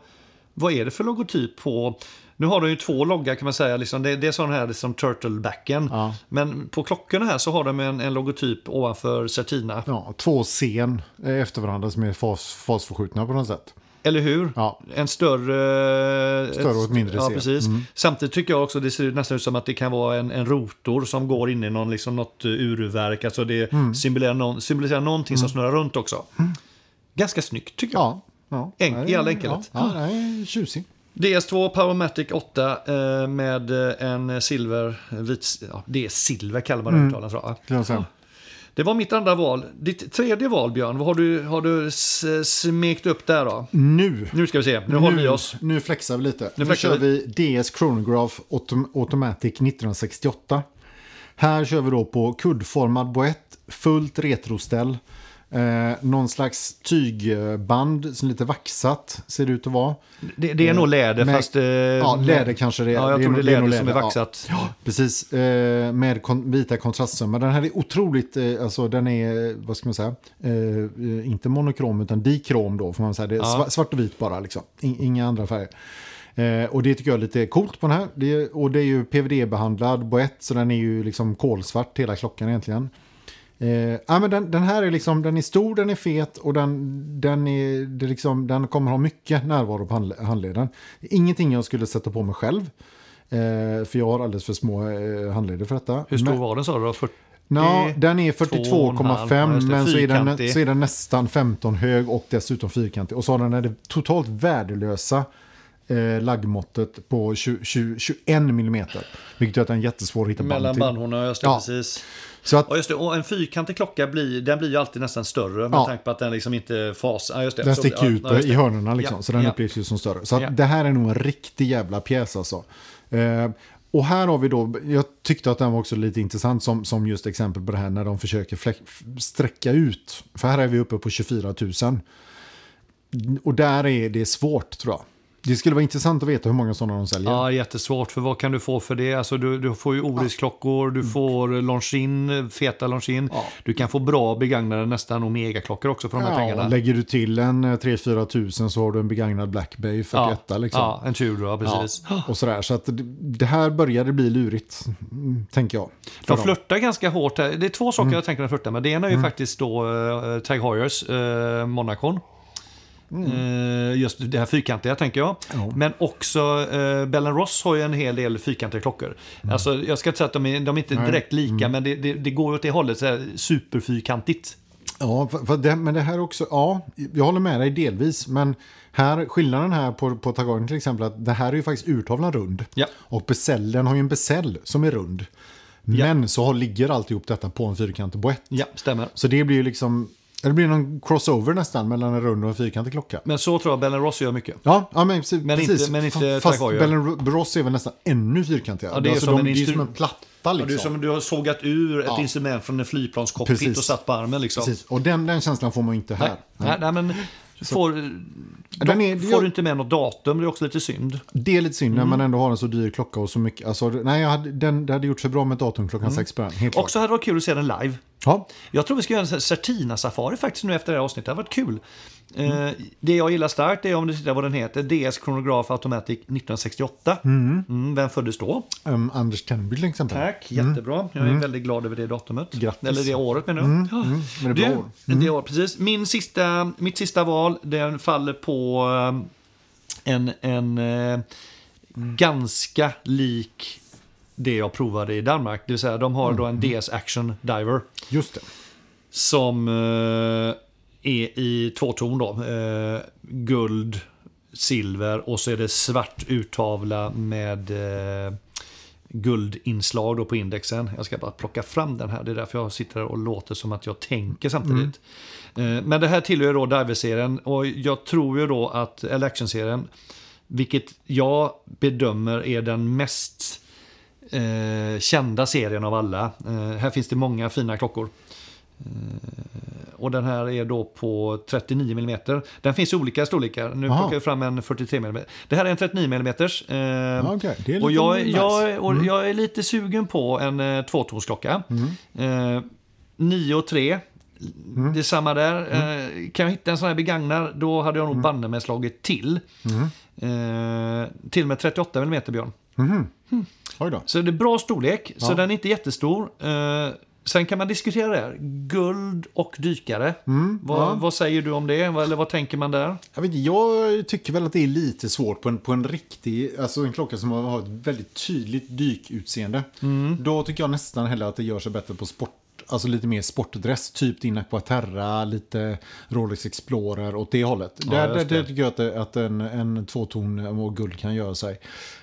vad är det för logotyp på... Nu har de ju två loggar kan man säga, liksom, det, det är sån här liksom turtlebacken. Ja. Men på klockorna här så har de en, en logotyp ovanför Certina. Ja, två scen eh, efter varandra som är fas, fasförskjutna på något sätt. Eller hur? Ja. En större... Större och ett mindre Ja, precis. Samtidigt tycker jag också det ser nästan ut som att det kan vara en, en rotor som går in i någon, liksom, något eh, urverk. Alltså det symboliserar, någon, symboliserar någonting som snurrar runt också. Ganska snyggt tycker jag. Ja. ja. Enk- i all enkelhet. Ja, ja, tjusig. DS2 Powermatic 8 eh, med eh, en silver, vit, ja, det är silver kallar man mm. Skulle jag säga. Det var mitt andra val. Ditt tredje val Björn, vad har du, har du smekt upp där då? Nu. Nu ska vi se, nu håller vi oss. Nu flexar vi lite. Nu, flexar kör vi DS Chronograph Autom- Automatic 1968. Här kör vi då på kuddformad boett, fullt retroställ. Eh, någon slags tygband som lite vaxat ser det ut att vara. Det, det är nog läder Med- fast... Eh, Ja, läder kanske det är. Ja, jag det tror nog- det är läder som är Ja. vaxat. Ja, precis. Eh, med kon- vita kontrastsömmar. Den här är otroligt, eh, alltså den är, vad ska man säga, eh, eh, inte monokrom utan dikrom då får man säga. Det är sva- svart och vit bara liksom, In- inga andra färger. Eh, och det tycker jag är lite coolt på den här. Det är, och det är ju PVD-behandlad boett så den är ju liksom kolsvart hela klockan egentligen. Eh, ja, men den, den här är liksom, den är stor, den är fet och den, den, är, det liksom, den kommer ha mycket närvaro på handle- handleden. Ingenting jag skulle sätta på mig själv. Eh, för jag har alldeles för små eh, handleder för detta. Hur stor Men- var den sa du då? 40? Ja, den är 42,5, 42,5 just det, men så är, den, så är den nästan 15 hög och dessutom fyrkantig. Och så har den det totalt värdelösa eh, laggmåttet på 20, 20, 21 mm. Vilket gör att den är jättesvår att hitta band Mellan till. bandhonorna, just det, Ja. precis. Så att Ja, just det. Och en fyrkantig klocka blir, den blir ju alltid nästan större med Ja. tanke på att den liksom inte fasar. Ja, just det. den sticker ut ja, i hörnorna liksom. Ja, Så den ja. upplevs ju som större. Så det här är nog en riktig jävla pjäs alltså. Eh, och här har vi då, jag tyckte att den var också lite intressant som, som just exempel på det här när de försöker fläck, sträcka ut. För här är vi uppe på 24 000. Och där är det svårt tror jag. Det skulle vara intressant att veta hur många sådana de säljer. Ja, jättesvårt. För vad kan du få för det? Alltså, du, du får ju Oris-klockor, du får Longines, feta Longines. Ja. Du kan få bra begagnade nästan Omega-klockor också för de här Ja, pengarna. lägger du till en 3-4 tusen så har du en begagnad Black Bay 41 ja, liksom. ja, en Tudor, precis. Ja, och sådär. Så att det, här började bli lurigt, mm, tänker jag. De dem. Mm. flörtar ganska hårt. här. Det är två saker jag tänker när de flörtar med. Det ena är ju faktiskt då uh, Tag Heuers, uh, Monacon. Eh, just det här fyrkantiga tänker jag. Mm. Ja. Men också uh, Bell Ross har ju en hel del fyrkantiga klockor. Alltså, jag ska inte säga att de är, de är inte Mm. Nej. direkt lika, men det, det, det går åt det hållet. Så här, superfyrkantigt. Ja, för, för det, men det här också, ja, jag håller med dig delvis. Men här, skillnaden här på, på Tagoren till exempel, att det här är ju faktiskt urtavlan rund. Ja. Och besällen har ju en besäll som är rund. Men så har, ligger alltihop detta på en fyrkantig boett. Ja, stämmer. Så det blir ju liksom, det blir någon crossover nästan mellan en rund och en fyrkantig klocka. Men så tror jag Bell Ross gör mycket. Ja, ja men, precis. Men inte- men inte Fast Tag Heuer. Bell Ross är väl nästan ännu fyrkantigare. Ja, det är alltså, som de, en det som en platta Ja, liksom. det är som du har sågat ur ett Ja. instrument från en flygplanscockpit och satt på armen. Liksom. Precis. Och den, den känslan får man inte här. Nej, nej, nej, men får, Den är- får du inte med något datum, det är också lite synd. Det är lite synd Mm. när man ändå har en så dyr klocka och så mycket. Alltså, nej, jag hade, den, det hade gjort sig bra med ett datum klockan sex på den. Helt klart. Också hade det varit kul att se den live. Ja, Jag tror vi ska göra en Certina-safari faktiskt nu efter det här avsnittet. Det har varit kul. Mm. Eh, det jag gillar starkt är om du tittar vad den heter. DS Chronograph Automatic 1968. Mm, vem föddes då? um, Anders Tenby till exempel. Tack, jättebra. Jag är väldigt glad över det datumet. Mm. Grattis. Eller det året menar jag. Ja. Mm, men det är bra år. Det år, precis. Min sista, mitt sista val, den faller på eh, en, en eh, ganska lik det jag provade i Danmark. Det vill säga de har då en DS Action Diver. Just det. Som eh, är i två ton då. Eh, guld, silver och så är det svart urtavla med guldinslag då på indexen. Jag ska bara plocka fram den här. Det är därför jag sitter och låter som att jag tänker samtidigt. Eh, Men det här tillhör då Diver-serien och jag tror ju då att, eller Action-serien, vilket jag bedömer är den mest eh, kända serien av alla. Eh, här finns det många fina klockor. Eh, och den här är då på 39 mm. Den finns i olika storlekar. Nu Aha. plockar jag fram en 43 mm. Det här är en 39 mm. Eh, är och jag, jag, och jag är lite sugen på en eh, tvåtonsklocka. Eh, 9 och 3. Det är samma där. Eh, kan jag hitta en sån här begagnad, då hade jag nog banne mig slagit till. Eh, till med 38 mm Björn. Då. Så det är bra storlek, så Ja. den är inte jättestor. Eh, sen kan man diskutera det här. Guld och dykare. vad, ja. vad säger du om det? Eller vad tänker man där? Jag, vet, jag tycker väl att det är lite svårt på en, på en riktig, alltså en klocka som har ett väldigt tydligt dykutseende. Då tycker jag nästan hellre att det gör sig bättre på sport, alltså lite mer sportdress, typ din Aquaterra, lite Rolex Explorer åt det hållet. där, där, det. där tycker jag att, det, att en, en tvåton och guld kan göra sig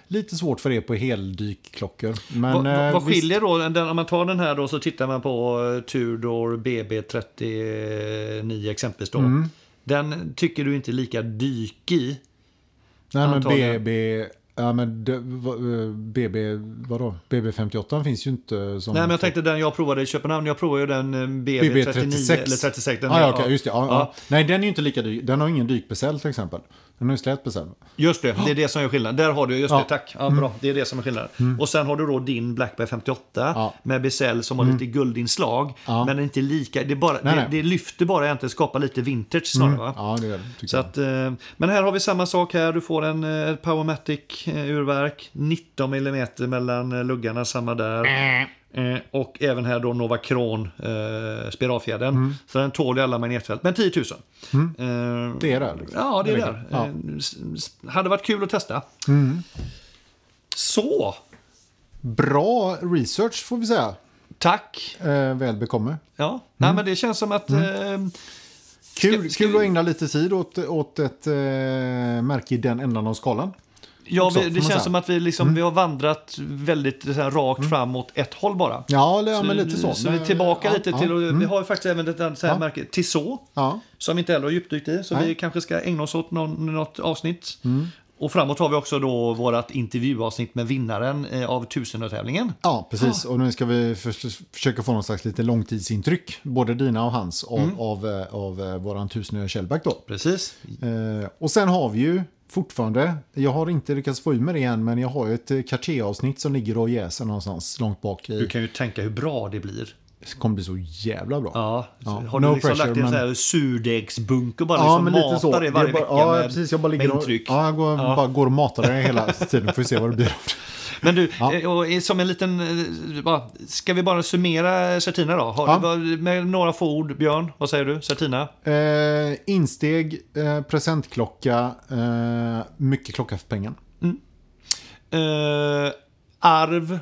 lite svårt för det på heldyklockor. Men, vad, vad- eh, vad visst- skiljer då? Den, om man tar den här då så tittar man på eh, Tudor BB39 exempelvis då. Mm. Den tycker du inte är lika dykig. Nej men. BB, ja men det, va- eh, BB, vadå? BB58 finns ju inte som... Nej men jag tänkte den jag provade i Köpenhamn. Jag provade ju den eh, BB39 BB36. eller 36. Den, ah, ja, okej, just det. Ja, Ja. Nej, den är ju inte lika dyk. Den har ingen dykbesäll till exempel. Den har ju slät besäll. Just det, det är det som är skillnaden. Där har du, just. Mm. det, tack. Ja, bra. Det är det som är skillnaden. Och sen har du då din Blackberry 58 Ja. med besäll som har lite guldinslag. Men inte lika, det, är bara, Nej, det, nej. det lyfter bara egentligen, skapar lite vintage snarare. Va? Ja, det är det. Så jag. att, eh, men här har vi samma sak här. Du får en eh, Urverk. 19 mm mellan eh, luggarna, samma där. Eh, och även här då Novacron eh, spiralfjädern. Mm. Så den tål ju alla magnetfält. Men 10 000. Eh, Det är det. Liksom. Ja, det är där. Ja. Eh, Hade varit kul att testa. Så, Bra research får vi säga. tack. Eh, väl bekomme. Ja, Nej, men det känns som att... Eh, Kul, kul att ägna lite tid åt, åt ett eh, märke i den ändan av skalan. Ja, vi, det känns som att vi, liksom, vi har vandrat väldigt här, rakt fram åt ett håll bara. Ja, ja men lite så. Så vi är Men, tillbaka ja, lite ja, till, mm. vi har ju faktiskt även ett så här märke, Tissot, som vi inte heller har djupdykt i. Så Nej. vi kanske ska ägna oss åt någon, något avsnitt. Mm. Och framåt har vi också då vårt intervjuavsnitt med vinnaren eh, av tusenötävlingen. ja, precis. Och nu ska vi förs- försöka få någon slags lite långtidsintryck. Både dina och hans av, Mm. av, eh, av eh, våran tusenö Shellback då. Precis. Eh, och sen har vi ju fortfarande, jag har inte lyckats få ur med det än, men jag har ju ett eh, Cartier-avsnitt som ligger och jäser någonstans långt bak i. Du kan ju tänka hur bra det blir. Det kommer bli så jävla bra. Ja, Ja, har no du liksom pressure, lagt en men- här surdegsbunker bara Ja, liksom men lite så. det varje bara- vecka ja, med, precis. Jag bara ligger och, intryck. ja, jag går, Ja. bara går och matar det hela tiden. Får vi se vad det blir. Men du, Ja. eh, och som en liten... eh, Ska vi bara summera Certina då? Har Ja. du med några få ord, Björn, vad säger du? Certina? Eh, insteg, eh, presentklocka, eh, mycket klocka för pengen. Eh, arv,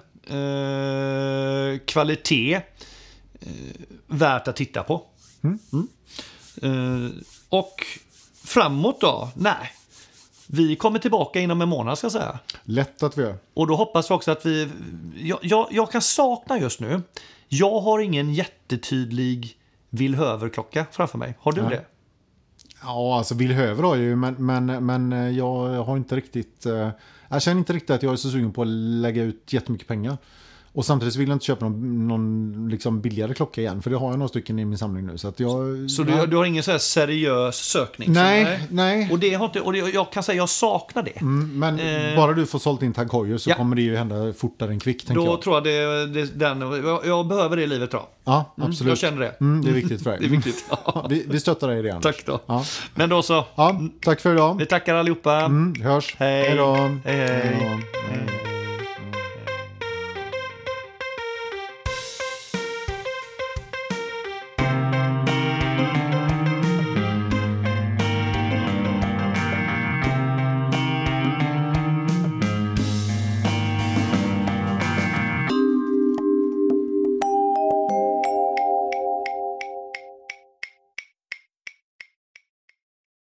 kvalitet, värt att titta på. Mm. Eh, och framåt då? Nej. Vi kommer tillbaka inom en månad ska jag säga. Lätt att vi gör. Och då hoppas vi också att vi... Jag, jag, jag kan sakna just nu. Jag har ingen jättetydlig Villhöver-klocka framför mig. Har du Nej. det? Ja, alltså Villhöver har jag ju, men, men, men eh, jag har inte riktigt... Eh, jag känner inte riktigt att jag är så sugen på att lägga ut jättemycket pengar. Och samtidigt vill jag inte köpa någon, någon liksom billigare klocka igen, för det har jag några stycken i min samling nu. Så, att jag, Så du, du har ingen så seriös sökning? Nej, Så- nej. Och, det har inte, och det, jag kan säga jag saknar det. Mm, men Eh. bara du får sålt in Tag Heuer så Ja. kommer det ju hända fortare än kvickt, Då jag. tror jag det, det den, jag, jag behöver det i livet då. Ja, Mm, absolut. jag känner det. Mm, det är viktigt för dig. Det är viktigt. Ja, vi, vi stöttar dig i det, Anders. Tack då. Ja. Men då så. Ja, tack för idag. Vi tackar allihopa. Mm, hörs. Hej. Hej då. Hej, hej. Hej då. Hej.